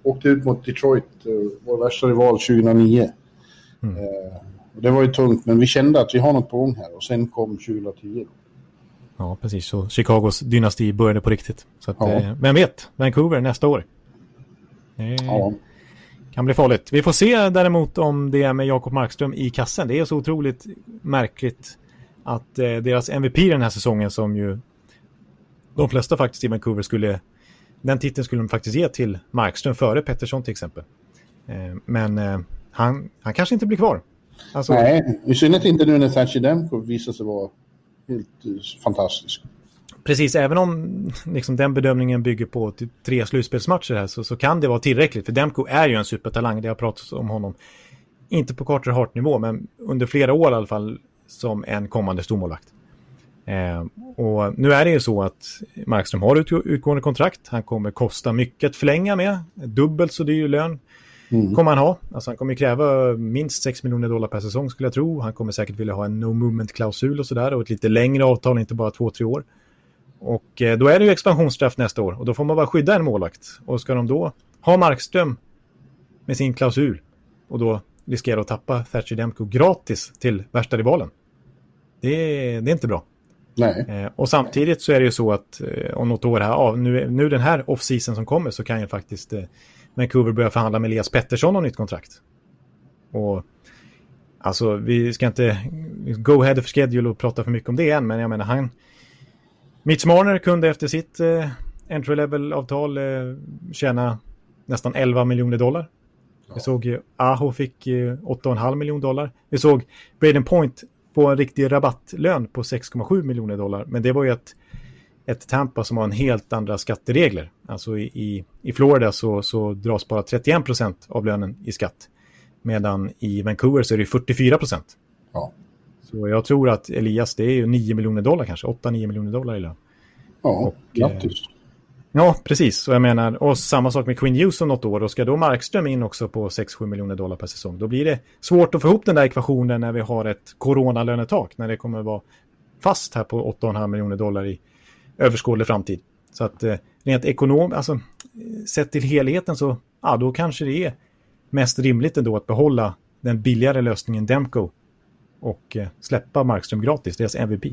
åkte ut mot Detroit, eh, vår värsta rival 2009. Mm. Eh, det var ju tungt, men vi kände att vi har något på gång här och sen kom 2010. Ja, precis. Så Chicagos dynasti började på riktigt. Så att, ja. eh, vem vet, Vancouver nästa år. Eh, ja. Kan bli farligt. Vi får se däremot om det är med Jakob Markström i kassen. Det är så otroligt märkligt att eh, deras MVP den här säsongen som ju de flesta faktiskt i Vancouver skulle den titeln skulle de faktiskt ge till Markström före Pettersson till exempel. Eh, men eh, han, han kanske inte blir kvar. Alltså, Nej, i synnerhet inte nu när Thatcher Demko visar sig vara helt eh, fantastisk. Precis, även om liksom, den bedömningen bygger på tre slutspelsmatcher här så, så kan det vara tillräckligt. För Demko är ju en supertalang, det har pratats om honom. Inte på Carter Hart-nivå, men under flera år i alla fall som en kommande stormålvakt. Eh, och nu är det ju så att Markström har ut, utgående kontrakt. Han kommer kosta mycket att förlänga med. Dubbelt så dyr lön mm. kommer han ha. Alltså han kommer kräva minst 6 miljoner dollar per säsong skulle jag tro. Han kommer säkert vilja ha en no movement-klausul och sådär och ett lite längre avtal, inte bara två, tre år. Och eh, då är det ju expansionsstraff nästa år och då får man bara skydda en målvakt. Och ska de då ha Markström med sin klausul och då riskera att tappa Thatcher Demko gratis till värsta rivalen. Det, det är inte bra. Eh, och samtidigt så är det ju så att eh, om något år här, ja, nu, nu den här off-season som kommer så kan ju faktiskt eh, Vancouver börja förhandla med Elias Pettersson om nytt kontrakt. Och alltså vi ska inte go ahead of schedule och prata för mycket om det än, men jag menar han Mitch Marner kunde efter sitt eh, entry level-avtal eh, tjäna nästan 11 miljoner dollar. Ja. Vi såg ju Aho fick eh, 8,5 miljoner dollar. Vi såg Braden Point på en riktig rabattlön på 6,7 miljoner dollar. Men det var ju ett, ett Tampa som har en helt andra skatteregler. Alltså i, i, i Florida så, så dras bara 31 procent av lönen i skatt. Medan i Vancouver så är det 44 procent. Ja. Så jag tror att Elias, det är ju 9 miljoner dollar kanske, 8-9 miljoner dollar i lön. Ja, och, grattis. Eh, Ja, precis. Och jag menar, och samma sak med Quinn Hughes om något år. Och ska då Markström in också på 6-7 miljoner dollar per säsong, då blir det svårt att få ihop den där ekvationen när vi har ett coronalönetak, när det kommer vara fast här på 8,5 miljoner dollar i överskådlig framtid. Så att eh, rent ekonomiskt, alltså eh, sett till helheten så, ja, då kanske det är mest rimligt ändå att behålla den billigare lösningen Demco och eh, släppa Markström gratis, deras MVP.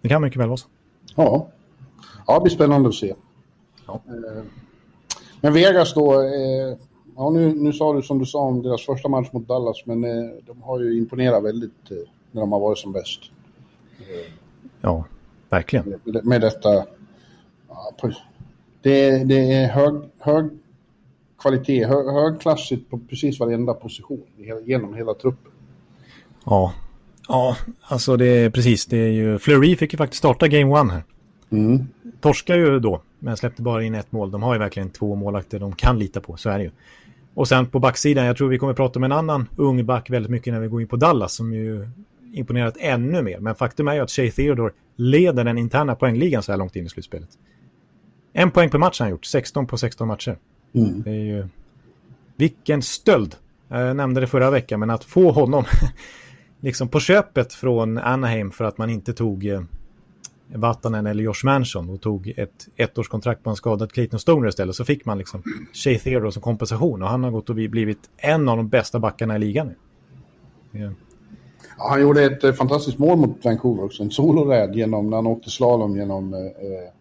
Det kan mycket väl vara så. Ja, Ja, det blir spännande att se. Ja. Eh, men Vegas då, eh, ja, nu, nu sa du som du sa om deras första match mot Dallas, men eh, de har ju imponerat väldigt när de har varit som bäst. Ja, verkligen. Med, med detta. Ja, det, det är hög, hög kvalitet, hög, högklassigt på precis varenda position genom hela truppen. Ja, ja alltså det är precis. Det är ju, Fleury fick ju faktiskt starta Game One här. Mm torskar ju då, men släppte bara in ett mål. De har ju verkligen två målvakter de kan lita på, så är det ju. Och sen på backsidan, jag tror vi kommer prata om en annan ung back väldigt mycket när vi går in på Dallas, som ju imponerat ännu mer. Men faktum är ju att Shea Theodore leder den interna poängligan så här långt in i slutspelet. En poäng per match har han gjort, 16 på 16 matcher. Mm. Det är ju... Vilken stöld! Jag nämnde det förra veckan, men att få honom [LAUGHS] liksom på köpet från Anaheim för att man inte tog eh, Vatanen eller Josh Manson och tog ett ettårskontrakt på en skadad Clayton Stoner istället så fick man liksom Shea Theodore som kompensation och han har gått och blivit en av de bästa backarna i ligan nu. Ja. Ja, han gjorde ett eh, fantastiskt mål mot Vancouver också, en soloräd genom när han åkte slalom genom eh, eh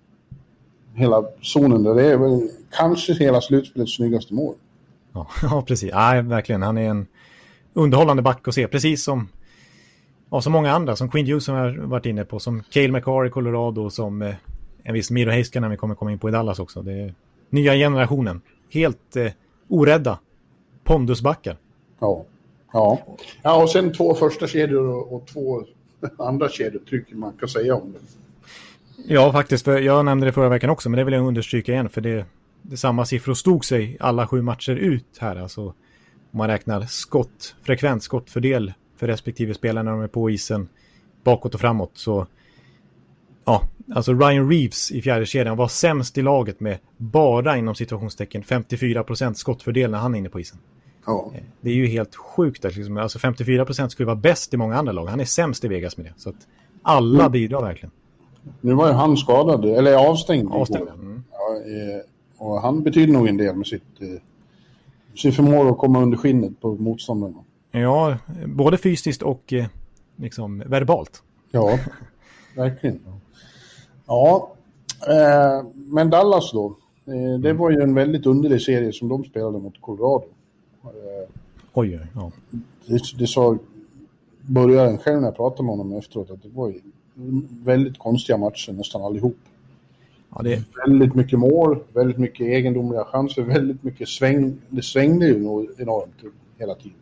hela zonen. Där. Det är väl kanske hela slutspelets snyggaste mål. Ja, [LAUGHS] ja precis. Ja, verkligen. Han är en underhållande back att se, precis som Ja, så många andra, som Quinn Hughes som jag varit inne på, som Cale McCarr i Colorado, som eh, en viss Miro Heiskanen vi kommer komma in på i Dallas också. Det är nya generationen. Helt eh, orädda. Pondusbackar. Ja. Ja. ja, och sen två första kedjor och, och två [LAUGHS] andra kedjor tycker man kan säga om det. Ja, faktiskt. För jag nämnde det förra veckan också, men det vill jag understryka igen. För det, det samma siffror stod sig alla sju matcher ut här. Alltså, om man räknar skott, frekvent skottfördel för respektive spelare när de är på isen bakåt och framåt. Så ja, alltså Ryan Reeves i fjärde kedjan var sämst i laget med bara inom situationstecken 54% skottfördel när han är inne på isen. Ja. Det är ju helt sjukt. Liksom. Alltså 54% skulle vara bäst i många andra lag. Han är sämst i Vegas med det. Så att alla Mm. bidrar verkligen. Nu var ju han skadad, eller avstängd. Avstängd. Mm. Ja, eh, och han betyder nog en del med sitt, eh, sin förmåga att komma under skinnet på motståndarna. Ja, både fysiskt och eh, liksom verbalt. Ja, [LAUGHS] verkligen. Ja, eh, men Dallas då. Eh, det var ju en väldigt underlig serie som de spelade mot Colorado. Eh, Oj, ja. det, det sa börjaren själv när jag pratade med honom efteråt att det var ju väldigt konstiga matcher nästan allihop. ja det, Väldigt mycket mål, väldigt mycket egendomliga chanser, väldigt mycket sväng. Det svängde ju enormt hela tiden.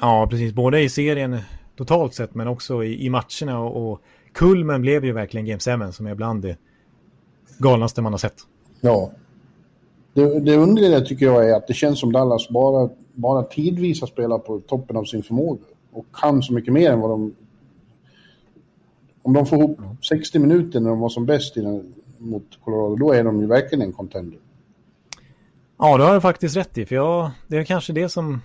Ja, precis. Både i serien totalt sett men också i, i matcherna. Och, och kulmen blev ju verkligen Game 7 som är bland det galnaste man har sett. Ja. Det, det underliga tycker jag är att det känns som Dallas bara, bara tidvis har spelat på toppen av sin förmåga. Och kan så mycket mer än vad de... Om de får ihop 60 minuter när de var som bäst i den, mot Colorado, då är de ju verkligen en contender. Ja, det har jag faktiskt rätt i. För jag, det är kanske det som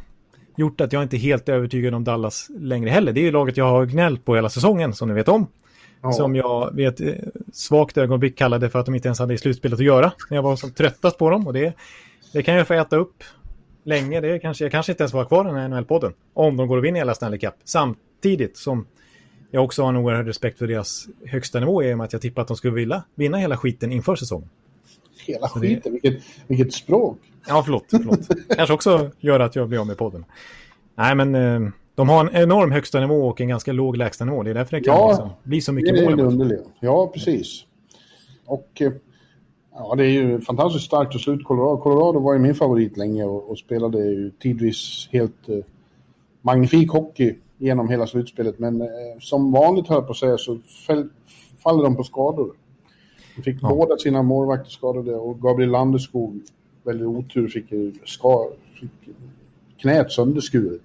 gjort att jag inte är helt övertygad om Dallas längre heller. Det är ju laget jag har gnällt på hela säsongen, som ni vet om. Ja. Som jag vid ett eh, svagt ögonblick kallade för att de inte ens hade i slutspelet att göra. När jag var som tröttast på dem. Och det, det kan jag få äta upp länge. Det kanske, jag kanske inte ens var kvar i den här NHL-podden. Om de går och vinner hela Stanley Cup. Samtidigt som jag också har en oerhörd respekt för deras högsta nivå i och med att jag tippade att de skulle vilja vinna hela skiten inför säsongen. Hela det- skiten, vilket, vilket språk. Ja, förlåt. förlåt. Kanske också gör att jag blir av med podden. Nej, men eh, de har en enorm högsta nivå och en ganska låg lägsta nivå. Det är därför det kan Ja, liksom bli så Det mycket är mål. det i matchen. underliga. Ja, precis. Och eh, ja, det är ju fantastiskt starkt att sluta Colorado. Colorado var ju min favorit länge och, och spelade ju tidvis helt eh, magnifik hockey genom hela slutspelet. Men eh, som vanligt höll på att säga så fäll, faller de på skador. De fick Ja. båda sina målvakter skadade och Gabriel Landeskog, väldigt otur, fick, ska, fick knät sönderskuret.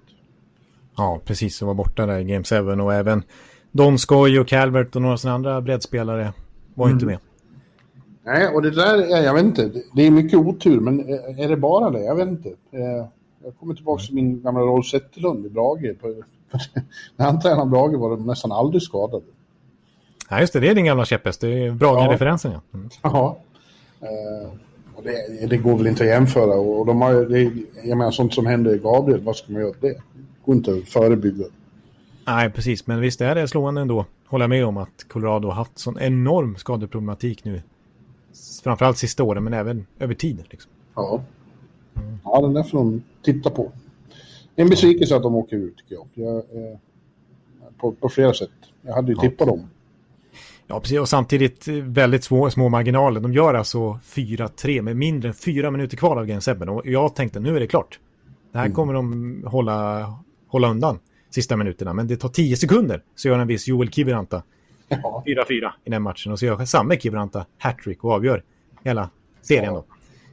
Ja, precis. Och var borta där i Game 7. Och även Donskoj och Calvert och några sådana andra breddspelare var inte med. Nej, och det där, är, jag vet inte, det är mycket otur, men är det bara det? Jag vet inte. Eh, Jag kommer tillbaka till min gamla Rolf Zetterlund i Brage. På, [LAUGHS] när han tränade Brage var de nästan aldrig skadade. Ja, just det. Det är din gamla käpphäst. Det är Brage-referensen, ja. Mm. Ja. Eh, och det, det går väl inte att jämföra. Och de har, det, jag menar, sånt som händer i Gabriel, vad ska man göra åt det? Går inte att förebygga. Nej, precis. Men visst är det slående ändå. Håller med om att Colorado har haft sån enorm skadeproblematik nu. Framförallt sista åren, men även över tid. Liksom. Ja. Ja, den där får de titta på. En besvikelse att de åker ut, tycker jag. jag eh, på, på flera sätt. Jag hade ju tippat dem. Ja, precis. Och samtidigt eh, väldigt små, små marginaler. De gör alltså 4-3 med mindre än fyra minuter kvar av Game 7. Och jag tänkte nu är det klart. Det här kommer de hålla, hålla undan sista minuterna. Men det tar 10 sekunder så gör en viss Joel Kiviranta Ja. 4-4 i den matchen. Och så gör samma Kiviranta hattrick och avgör hela serien då.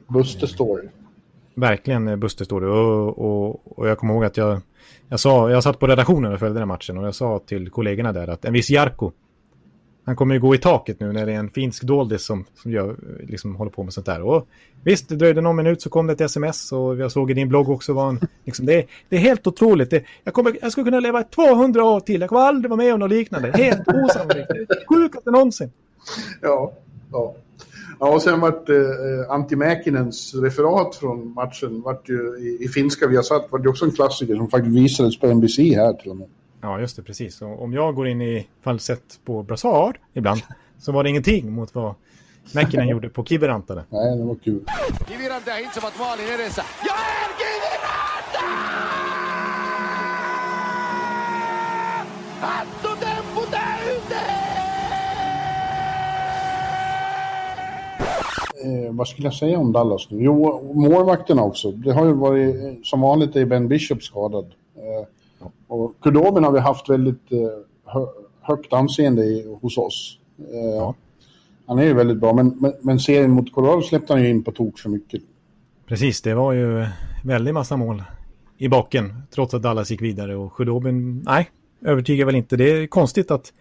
Buster Story. Verkligen eh, Buster står. Och, och, och jag kommer ihåg att jag, jag, sa, jag satt på redaktionen och följde den matchen och jag sa till kollegorna där att en viss Jarko, han kommer ju gå i taket nu när det är en finsk doldis som, som gör, liksom håller på med sånt där. Och visst, det dröjde någon minut så kom det ett sms och jag såg i din blogg också vad en, liksom, det, är, det är helt otroligt. Det, jag, kommer, jag skulle kunna leva 200 år till. Jag kommer aldrig vara med om något liknande. Helt osannolikt. Det är det sjukaste någonsin. Ja. ja. Ja, och sen vart eh, Antti Mäkinens referat från matchen vart ju i, i finska vi har satt vart ju också en klassiker som faktiskt visades på NBC här till och med. Ja, just det, precis. Och om jag går in i falsett på Brassard ibland [LAUGHS] så var det ingenting mot vad Mäkinen gjorde på Kiviranta. Nej, det var kul. Kiviranta ja Hintsa ovat maalin edessä. Joel Kiviranta! Hattutemppu täyteen! eh, vad skulle jag säga om Dallas nu? Jo, målvakterna också. Det har ju varit, eh, som vanligt är Ben Bishop skadad. Eh, och Kudobin har vi haft väldigt eh, hö, högt anseende i, hos oss. Eh, Ja. Han är ju väldigt bra, men, men, men serien mot Colorado släppte han ju in på tok för mycket. Precis, det var ju väldigt massa mål i baken trots att Dallas gick vidare och Khudobin, nej, övertygar väl inte. Det är konstigt att,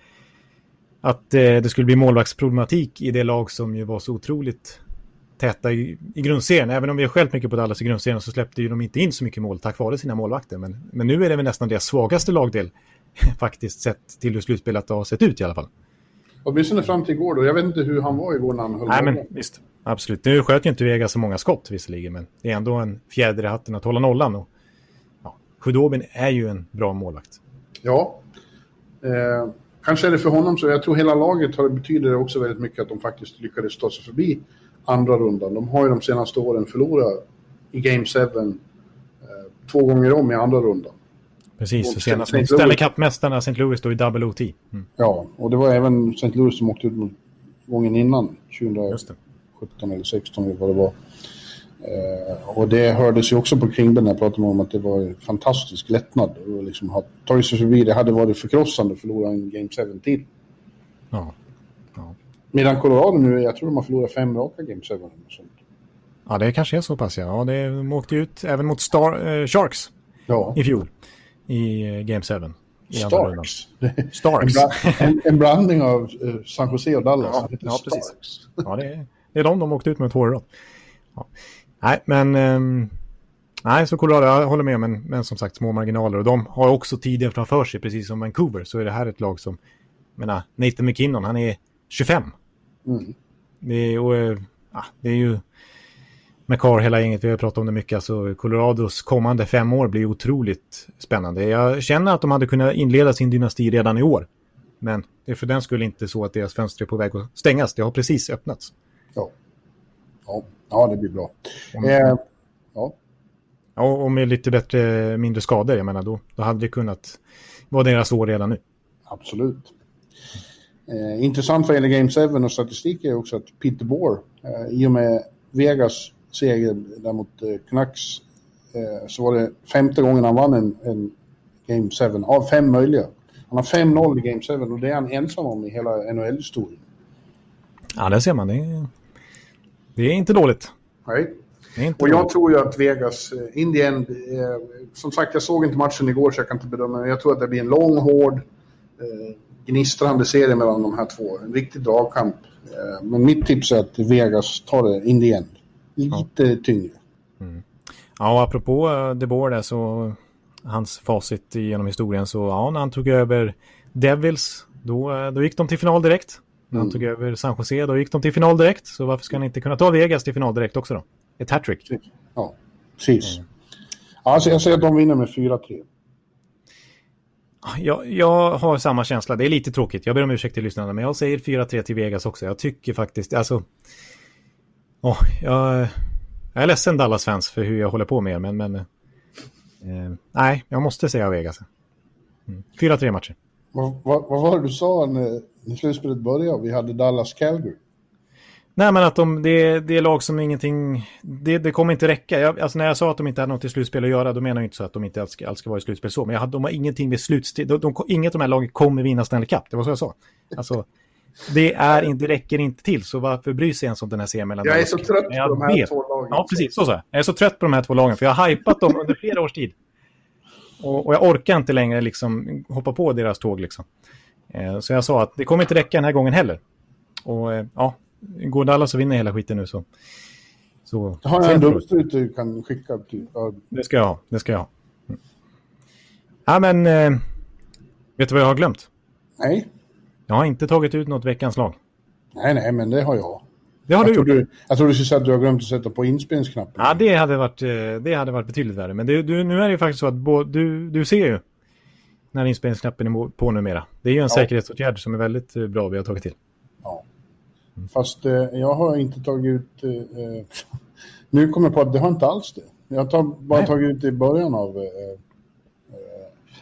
att eh, det skulle bli målvaktsproblematik i det lag som ju var så otroligt täta i, i grundserien. Även om vi har skällt mycket på Dallas i grundserien så släppte ju de inte in så mycket mål tack vare sina målvakter. Men, men nu är det väl nästan deras svagaste lagdel [LAUGHS] faktiskt sett till hur slutspelet har sett ut i alla fall. Åtminstone fram till igår då. Jag vet inte hur han var igår när han höll Nej, men visst. Absolut. Nu sköt ju inte Vegas så många skott visserligen, men det är ändå en fjäder i hatten att hålla nollan. Och, ja, Khudobin är ju en bra målvakt. Ja. Eh, kanske är det för honom så. Jag tror hela laget har, betyder det också väldigt mycket att de faktiskt lyckades ta sig förbi andra rundan. De har ju de senaste åren förlorat i Game 7 eh, två gånger om i andra rundan. Precis, Och senast St. mot Louis. Stanley Cup-mästarna St. Louis då i Double OT. Mm, Ja, och det var även St. Louis som åkte ut mot gången innan, just det. 2017 eller 16 eller vad det var. Eh, och det hördes ju också på Kringben när jag pratade om att det var fantastisk lättnad och liksom ha tagit sig förbi. Det hade varit förkrossande att förlora en Game 7 till. Ja. Medan Colorado nu, jag tror de har förlorat fem raka Game 7 eller sånt. ja, det kanske är så pass. Ja, ja det, de åkte ut även mot Star, eh, Sharks Ja, i fjol i eh, Game 7. I andra rundan. Starks. En, Starks. bra, en, en blandning av eh, San Jose och Dallas. Ja, ja, precis. Starks. Ja, det är, det är de de åkte ut med två år ja. Nej, men... ehm, nej, så Colorado, jag håller med, men, men som sagt små marginaler. Och de har också tiden framför sig, precis som Vancouver. Så är det här ett lag som... Jag menar, Nathan McKinnon, han är 25. Mm. Det är, och, eh, ja, det är ju... McCarr, hela gänget, vi har pratat om det mycket. Alltså, Colorados kommande fem år blir otroligt spännande. Jag känner att de hade kunnat inleda sin dynasti redan i år. Men det är för den skulle inte så att deras fönster är på väg att stängas. Det har precis öppnats. Ja. Ja. ja, det blir bra. Mm. Eh, ja. Ja, och med lite bättre, mindre skador, jag menar, då, då hade det kunnat vara deras år redan nu. Absolut. Eh, intressant vad gäller Game 7 och statistik är också att Peter Bohr, eh, i och med Vegas seger där mot eh, Canucks, eh, så var det femte gången han vann en, en Game 7 av fem möjliga. Han har 5-0 i Game 7 och det är han ensam om i hela NHL-historien. Ja, där ser man. Det är, det är inte dåligt. Nej. Det inte Och jag dåligt. tror ju att Vegas, eh, in the end, eh, som sagt jag såg inte matchen igår så jag kan inte bedöma, men jag tror att det blir en lång, hård, eh, gnistrande serie mellan de här två. En riktig dragkamp. Eh, men mitt tips är att Vegas tar det in the end. Lite tyngre. Ja, och apropå De Boer där så hans facit genom historien så ja, när han tog över Devils då, eh, då gick de till final direkt. När han Mm. tog över San Jose då gick de till final direkt. Så varför ska han inte kunna ta Vegas till final direkt också då? Ett hattrick. Ja, precis. Alltså jag säger att de vinner med 4-3. Jag, jag har samma känsla. Det är lite tråkigt. Jag ber om ursäkt till lyssnarna, men jag säger 4-3 till Vegas också. Jag tycker faktiskt, alltså... Oh, jag, jag är ledsen Dallas-fans för hur jag håller på med er, men... men eh, nej, jag måste säga Vegas. Mm. 4-3 matcher. Vad, vad, vad var det du sa när, när slutspelet började? Vi hade Dallas-Calgary. Nej, men att de, det, det är lag som ingenting... Det, det kommer inte räcka. Jag, alltså när jag sa att de inte hade något i slutspel att göra, då menar jag inte så att de inte alls ska, alls ska vara i slutspel så. Men jag hade, de har ingenting med slutspel... De, de, inget av de här lagen kommer vinna Stanley Cup. Det var så jag sa. Alltså, det, är, det räcker inte till, så varför bry sig ens om den här serien mellan Jag är så trött på de här vet. två lagen. Ja, precis. Så sa jag. Jag är så trött på de här två lagen, för jag har hypat dem under flera års tid. Och, och jag orkar inte längre liksom hoppa på deras tåg. Liksom. Eh, så jag sa att det kommer inte räcka den här gången heller. Och eh, ja, går Dallas och vinner hela skiten nu så... så Jag har så en dumstrut du kan skicka. Ja, Det ska jag ha. Det ska jag ha. Mm. Ja, men... Eh, vet du vad jag har glömt? nej, Jag har inte tagit ut något veckans lag. nej, nej, men det har jag. Det har jag, du gjort. trodde, jag trodde du skulle säga att du har glömt att sätta på inspelningsknappen. Ja, det hade varit, eh, det hade varit betydligt värre. Men det, du, nu är det ju faktiskt så att bå- du, du ser ju när inspelningsknappen är på numera. Det är ju en Ja. säkerhetsåtgärd som är väldigt eh, bra vi har tagit till. Ja. Fast eh, jag har inte tagit ut... Eh, eh, [LAUGHS] nu kommer jag på att det har inte alls det. Jag har bara Nej. tagit ut det i början av... Eh, eh,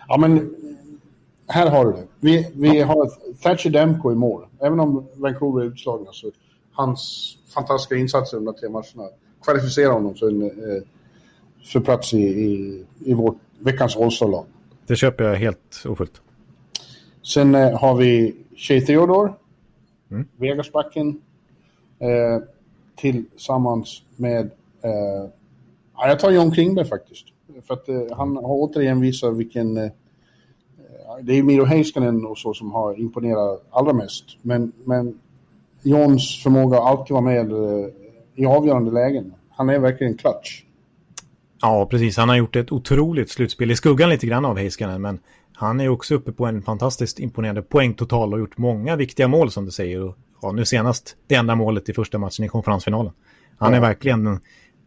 ja, men här har du det. Vi, vi har Thatcher Demko i mål. Även om Vancouver är utslagna så hans fantastiska insatser de tre matcherna kvalificerar honom för, en, eh, för plats i, i, i vårt veckans All-star-lag. Det köper jag helt ofullt. Sen har vi Shea Theodore, mm. Vegasbacken, eh, tillsammans med... Eh, jag tar John Klingberg faktiskt. För att eh, han har återigen visat vilken... Eh, det är Miro Heiskanen och så som har imponerat allra mest. Men, men Johns förmåga att alltid vara med eh, i avgörande lägen. Han är verkligen clutch. Ja, precis. Han har gjort ett otroligt slutspel i skuggan lite grann av Heiskanen, men han är också uppe på en fantastiskt imponerande poängtotal och gjort många viktiga mål som du säger. Och, ja, nu senast det enda målet i första matchen i konferensfinalen. Han ja. är verkligen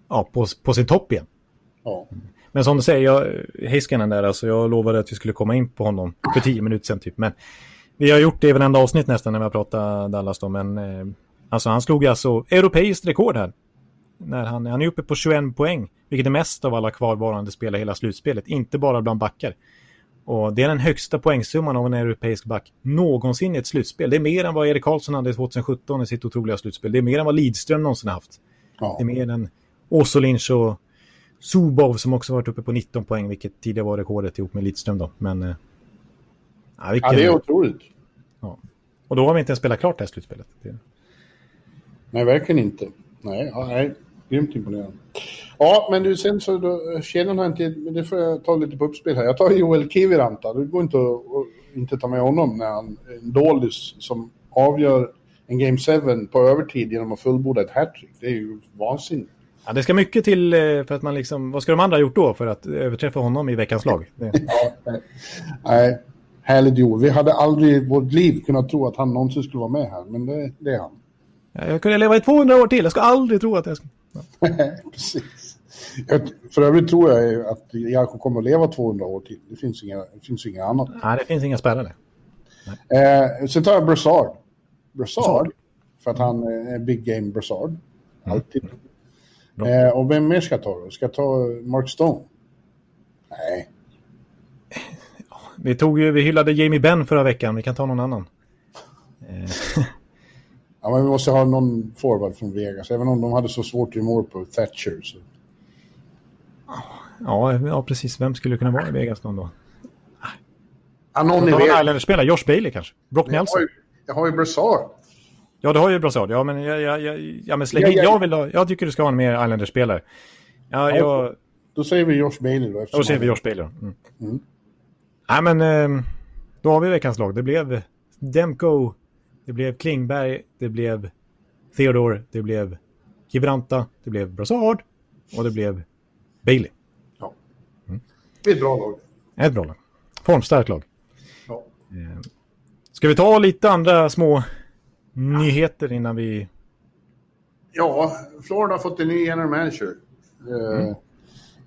ja, på, på sin topp igen. Ja. Men som du säger, jag, Heiskanen där, alltså jag lovade att vi skulle komma in på honom för tio minuter sedan typ. Men vi har gjort det i varenda avsnitt nästan när vi har pratat Dallas då, men eh, alltså han slog alltså europeiskt rekord här. När han, han är uppe på 21 poäng, vilket är mest av alla kvarvarande spelare i hela slutspelet, inte bara bland backar. Och det är den högsta poängsumman av en europeisk back någonsin i ett slutspel. Det är mer än vad Erik Karlsson hade 2017 i sitt otroliga slutspel. Det är mer än vad Lidström någonsin haft. Ja. Det är mer än Åsolinch och Zubov som också varit uppe på 19 poäng, vilket tidigare var rekordet ihop med Lidström då. Men... Ja, vilken... ja, det är otroligt. Ja. Och då har vi inte ens spelat klart det här slutspelet. Nej, verkligen inte. Nej, ja, nej, grymt imponerande. Ja, men du, sen så då, kedjan har inte, men det får jag ta lite på uppspel här. Jag tar Joel Kiviranta, det går inte att, inte ta med honom när han är en dålis som avgör en Game 7 på övertid genom att fullborda ett hattrick. Det är ju vansinnigt. Ja, det ska mycket till eh, för att man liksom... Vad ska de andra ha gjort då för att överträffa honom i veckans lag? Det... [LAUGHS] ja, nej, härligt Joel. Vi hade aldrig i vårt liv kunnat tro att han någonsin skulle vara med här, men det, det är han. Ja, jag kunde leva i 200 år till. Jag ska aldrig tro att jag ska... [LAUGHS] Precis. Jag, för övrigt tror jag att jag kommer att leva 200 år till. Det finns inga, det finns inga annat. Nej, det finns inga spärrar. Eh, sen tar jag Brassard. Brassard. För att han är big game Brassard. Mm. Alltid. Mm. Eh, och vem mer ska jag ta då? Ska jag ta Mark Stone? Nej. Vi, tog ju, vi hyllade Jamie Benn förra veckan. Vi kan ta någon annan. [LAUGHS] Ja, men vi måste ha någon forward från Vegas, även om de hade så svårt att mål på Thatcher. Så. Ja, ja, precis. Vem skulle kunna vara i Vegas någon då? Ja, någon i Vegas. spela Josh Bailey kanske? Brock Nelson? Jag har ju, jag har ju Brassard. Ja, du har ju Brassard. Ja, men jag, jag, jag, ja, men släng ja, ja, jag, vill ha, jag tycker du ska ha en mer Islanders-spelare. Ja, ja, jag... Då säger vi Josh Bailey då. Då säger vi Josh Bailey. Mm. Mm. Nej, men ehm, då har vi veckans lag. Det blev Demko det blev Klingberg, det blev Theodore, det blev Kibranta, det blev Brassard och det blev Bailey. Ja. Mm. Det är ett bra lag. Ett bra lag. Formstarkt lag. Ja. Eh, ska vi ta lite andra små nyheter innan vi... Ja, Florida har fått en ny general manager. Eh, mm.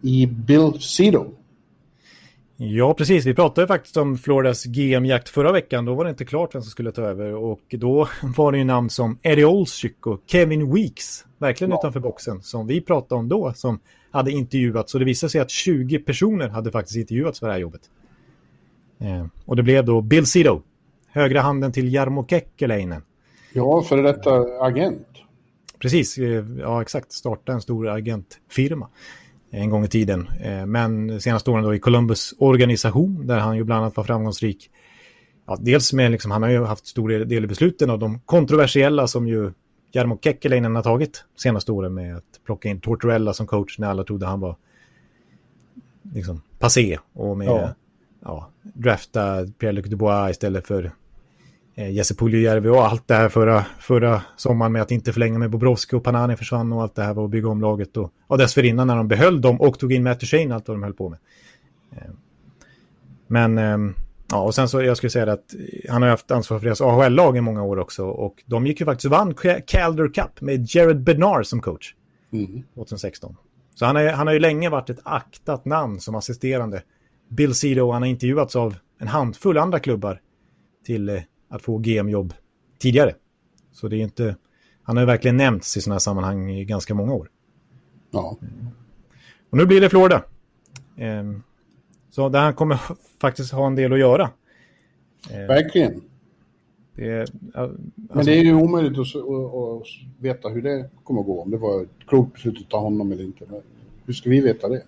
I Bill Cito. Ja, precis. Vi pratade faktiskt om Floridas GM-jakt förra veckan. Då var det inte klart vem som skulle ta över. Och då [LAUGHS] var det ju namn som Eddie Olczyk och Kevin Weeks, verkligen ja. utanför boxen, som vi pratade om då, som hade intervjuats. Så det visade sig att 20 personer hade faktiskt intervjuats för det här jobbet. Eh, och det blev då Bill Cito, högra handen till Jarmo Kekkeläinen. Ja, för detta agent. Precis, eh, ja exakt. Starta en stor agentfirma en gång i tiden. Eh, men senaste åren då i Columbus organisation där han ju bland annat var framgångsrik. Ja, dels med, liksom, han har ju haft stor del i besluten av de kontroversiella som ju Jarmo Kekkeläinen har tagit senaste åren med att plocka in Tortorella som coach när alla trodde han var liksom passé och med ja. Ja, drafta Pierre-Luc Dubois istället för eh, Jesse Puljujärvi och allt det här förra, förra sommaren med att inte förlänga med Bobrovski och Panani försvann och allt det här var att bygga om laget och, och dessförinnan när de behöll dem och tog in Matt Duchene allt vad de höll på med. Eh, men eh, ja, och sen så jag skulle säga att han har haft ansvar för deras AHL-lag i många år också och de gick ju faktiskt och vann Calder Cup med Jared Bednar som coach mm. 2016. Så han, är, han har ju länge varit ett aktat namn som assisterande. Bill Cito, han har intervjuats av en handfull andra klubbar till eh, att få GM-jobb tidigare. Så det är inte... Han har ju verkligen nämnts i sådana här sammanhang i ganska många år. Ja. Och nu blir det Florida. Ehm, så där han kommer [LAUGHS] faktiskt ha en del att göra. Ehm, verkligen. Det alltså... Men det är ju omöjligt att, att, att, veta hur det kommer att gå. Om det var ett klokt beslut att ta honom eller inte. Men hur ska vi veta det?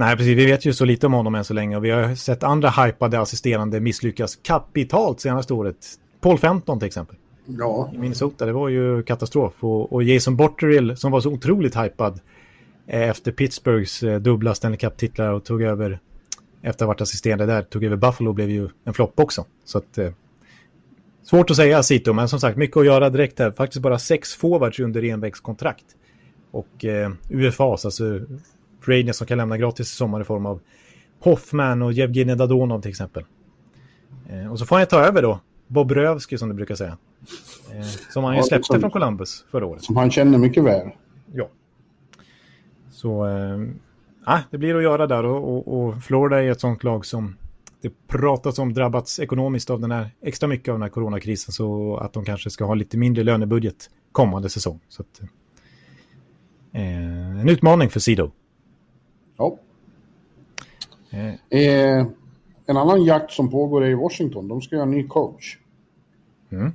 Nej, precis. Vi vet ju så lite om honom än så länge. Och vi har sett andra hypade assisterande misslyckas kapitalt senaste året. Paul Fenton till exempel. Ja. I Minnesota, det var ju katastrof. Och, och Jason Botterill som var så otroligt hypad eh, efter Pittsburghs eh, dubbla Stanley Cup-titlar och tog över efter att ha varit assisterande där, tog över Buffalo blev ju en flopp också. Så att, eh, svårt att säga Sito, men som sagt mycket att göra direkt här. Faktiskt bara sex forwards under envägskontrakt. Och eh, UFAs, alltså free som kan lämna gratis i sommar i form av Hoffman och Jevgenij Dadonov till exempel. Eh, och så får han ta över då, Bob Rövski som du brukar säga. Eh, som han ju släppte från Columbus förra året. Som han känner mycket väl. Ja. Så eh, det blir att göra där och, och, och, Florida är ett sånt lag som det pratas om drabbats ekonomiskt av den här extra mycket av den här coronakrisen så att de kanske ska ha lite mindre lönebudget kommande säsong. Så att, eh, en utmaning för Sido. Ja. Eh. Eh, en annan jakt som pågår är i Washington. De ska göra en ny coach. Mm.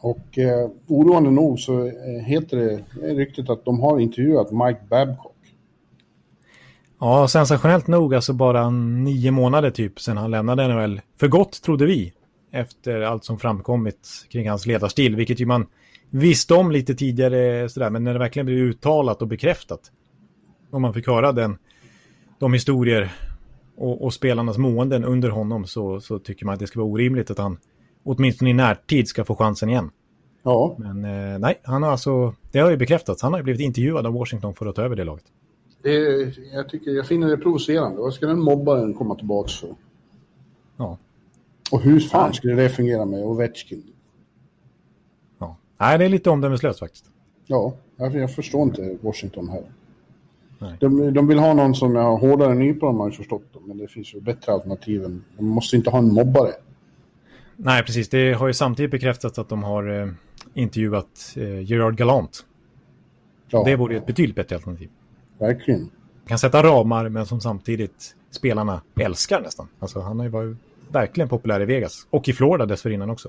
Och eh, oroande nog så eh, heter det, det ryktet att de har intervjuat Mike Babcock. Ja, sensationellt nog, alltså bara nio månader typ sedan han lämnade NHL. För gott trodde vi, efter allt som framkommit kring hans ledarstil, vilket ju man visste om lite tidigare, sådär, men när det verkligen blev uttalat och bekräftat. Och man fick höra den de historier och, och, spelarnas måenden under honom så, så tycker man att det ska vara orimligt att han åtminstone i närtid ska få chansen igen. Ja. Men eh, nej, han har alltså, det har ju bekräftats. Han har ju blivit intervjuad av Washington för att ta över det laget. Det, jag, tycker, jag finner det provocerande. Vad ska den mobbaren komma tillbaka för? Ja. Och hur fan skulle det fungera med Ovechkin? Ja. Nej, det är lite omdömeslöst faktiskt. Ja, jag, jag förstår inte Washington här. De, de vill ha någon som har hårdare nypor om man har förstått dem. Men det finns ju bättre alternativ. Än, de måste inte ha en mobbare. Nej, precis. Det har ju samtidigt bekräftats att de har eh, intervjuat eh, Gerard Galant. Ja. Det vore ett betydligt bättre alternativ. Verkligen. Kan sätta ramar, men som samtidigt spelarna älskar nästan. Alltså, han har ju varit verkligen populär i Vegas. Och i Florida dessförinnan också.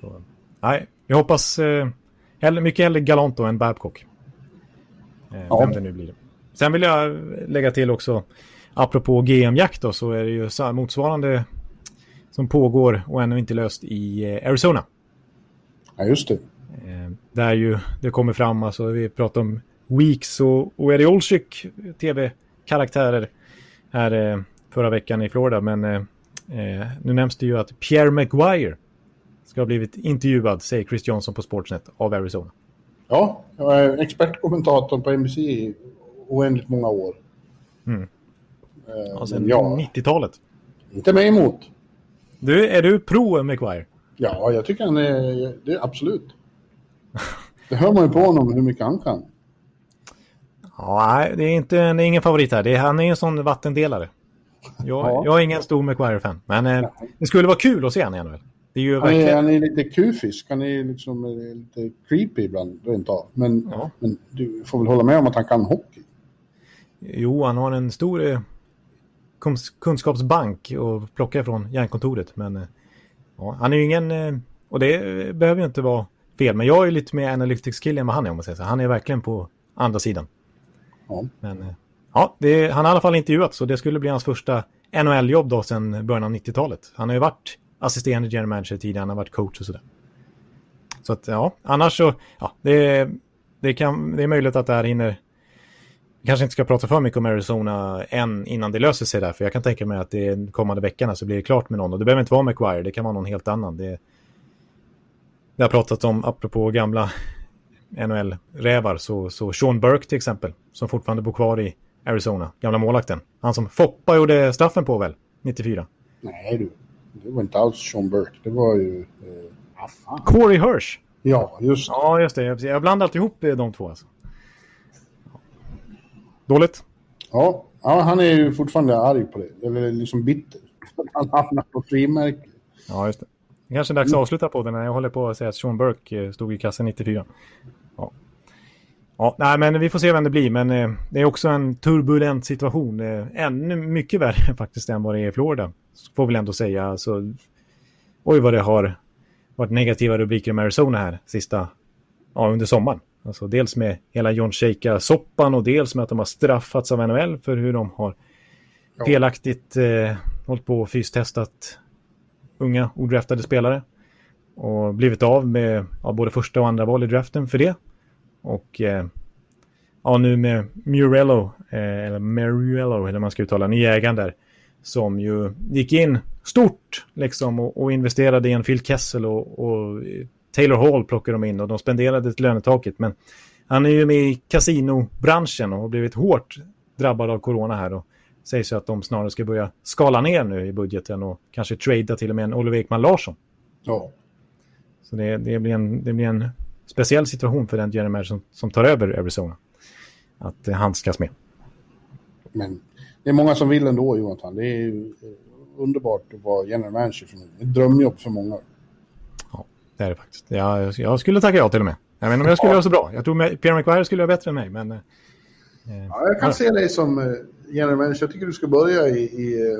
Så, nej, jag hoppas... Eh, mycket hellre Galant då än Babcock. Eh, ja. Vem det nu blir. Sen vill jag lägga till också, apropå GM-jakt då, så är det ju motsvarande som pågår och ännu inte löst i eh, Arizona. Ja, just det. Eh, där ju det kommer fram, alltså vi pratar om Weeks och, och Eddie Olczyk, tv-karaktärer här eh, förra veckan i Florida. Men eh, nu nämns det ju att Pierre Maguire ska ha blivit intervjuad, säger Chris Johnson på Sportsnet, av Arizona. Ja, jag är expertkommentator på NBC oändligt många år. Mm. Eh, ja, sen ja, 90-talet. Inte mig emot. Du, är du pro McGuire? Ja, jag tycker han är, det är absolut. det hör man ju på honom hur mycket han kan. Ja, nej, det är, inte, det är ingen favorit här. Det är, han är en sån vattendelare. Jag, ja. jag är ingen stor McGuire-fan, men eh, det skulle vara kul att se honom i NHL. Det är ju han, är, han är lite kufisk, han är liksom eh, lite creepy ibland rent av. Men, ja. men du får väl hålla med om att han kan hockey. Jo, han har en stor eh, kunskapsbank att plocka från järnkontoret. Men eh, ja, han är ju ingen, eh, och det behöver ju inte vara fel. Men jag är lite mer analytics-kille än vad han är om man säger så. Han är verkligen på andra sidan. Ja. Men ja, det, han har i alla fall intervjuat så det skulle bli hans första NHL-jobb då sedan början av 90-talet. Han har ju varit assisterande general manager tidigare, han har varit coach och sådär. Så att ja, annars så, ja, det, det, kan, det är möjligt att det här hinner kanske inte ska prata för mycket om Arizona än innan det löser sig där. För jag kan tänka mig att det kommande veckorna så blir det klart med någon. Och det behöver inte vara McGuire, det kan vara någon helt annan. Det, det har pratat om, apropå gamla NHL-rävar, så, så Sean Burke till exempel, som fortfarande bor kvar i Arizona, gamla målakten. Han som Foppa gjorde straffen på väl, 94? Nej du, det var inte alls Sean Burke, det var ju... Eh, Corey Hirsch! Ja, just det. Ja, just det. Jag blandar alltid ihop de två alltså. Dåligt? Ja, ja, han är ju fortfarande arg på det. Eller liksom bitter. [LAUGHS] Han hamnar på frimärke. Ja, just det. Det kanske är dags att avsluta på den när jag håller på att säga att Sean Burke eh, stod i kassen 94. Ja. Ja, nej, men vi får se vem det blir. Men eh, det är också en turbulent situation. Eh, ännu mycket värre [LAUGHS] faktiskt än vad det är i Florida. Får väl ändå säga. Alltså, oj vad det har varit negativa rubriker med Arizona här sista, ja, under sommaren. Alltså dels med hela John Shaka-soppan och dels med att de har straffats av NHL för hur de har ja. felaktigt eh, hållit på och fystestat unga odraftade spelare. Och blivit av med ja, både första och andra val i draften för det. Och eh, ja, nu med Murello, eh, eller Murello, eller man ska uttala, nya ägaren där, som ju gick in stort liksom och, och investerade i en Phil Kessel och, och, Taylor Hall plockade de in och de spenderade ett lönetaket. Men han är ju med i kasinobranschen och har blivit hårt drabbad av corona här. Och sägs ju att de snarare ska börja skala ner nu i budgeten och kanske trada till och med en Oliver Ekman Larsson. Ja. Så det, det, blir en, det blir en speciell situation för den general som, som tar över Arizona. Att eh, handskas med. Men det är många som vill ändå, Jonathan. Det är ju eh, underbart att vara general manager för mig. Ett drömjobb för många. Det är det faktiskt. Jag, jag skulle tacka ja till och med. Jag vet inte om jag skulle ja. göra så bra. Jag tror Pierre McGuire skulle göra bättre än mig, men... Eh, ja, jag kan ja. se dig som eh, general manager. Jag tycker du ska börja i... i eh,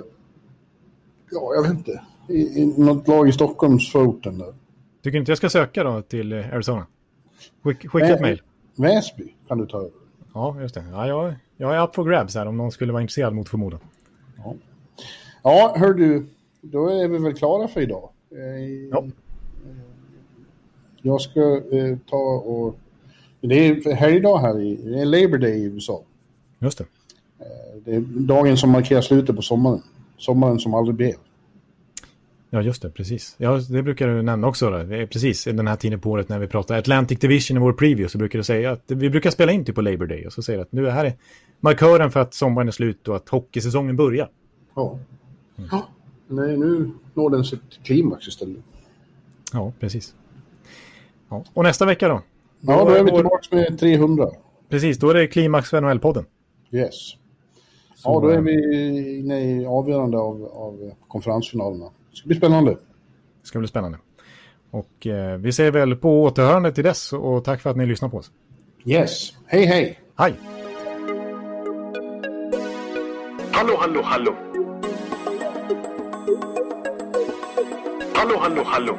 ja, jag vet inte. I, I något lag i Stockholmsförorten där. Tycker inte jag ska söka då till Arizona? Skick, skicka ett mejl. Väsby kan du ta över. Ja, just det. Ja, jag, jag är up for grabs här om någon skulle vara intresserad mot förmodan. Ja, ja hör du. Då är vi väl klara för idag. Eh, ja. Jag ska eh, ta och... Det är helgdag här i... Det är Labor Day i USA. Just det. Eh, det är dagen som markerar slutet på sommaren. Sommaren som aldrig blev. Ja, just det, precis. Ja, det brukar du nämna också. Då. Det är precis den här tiden på året när vi pratar Atlantic Division i vår preview så brukar du säga att vi brukar spela in typ på Labor Day och så säger du att nu är här är markören för att sommaren är slut och att hockeysäsongen börjar. Ja. Mm. ja. Nej, nu når den sitt klimax istället. Ja, precis. Ja. Och nästa vecka då? Ja, då är vi tillbaka med 300. Precis, då är det klimax för NHL-podden. Yes. Så, ja, då är vi inne i avgörande av, av konferensfinalerna. Det ska bli spännande. Det ska bli spännande. Och eh, vi ser väl på återhörande till dess och tack för att ni lyssnar på oss. Yes. Hej, hej. Hej. Hallå, hallå, hallå. Hallå, hallå, hallå.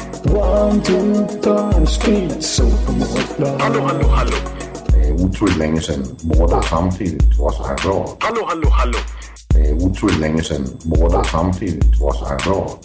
One, two, three, speed, so Hallå, hallå, hallå. Det är otroligt länge sedan båda samtidigt var så här bra. Hallå, hallå, hallå. Det är otroligt länge sedan båda samtidigt var så här bra.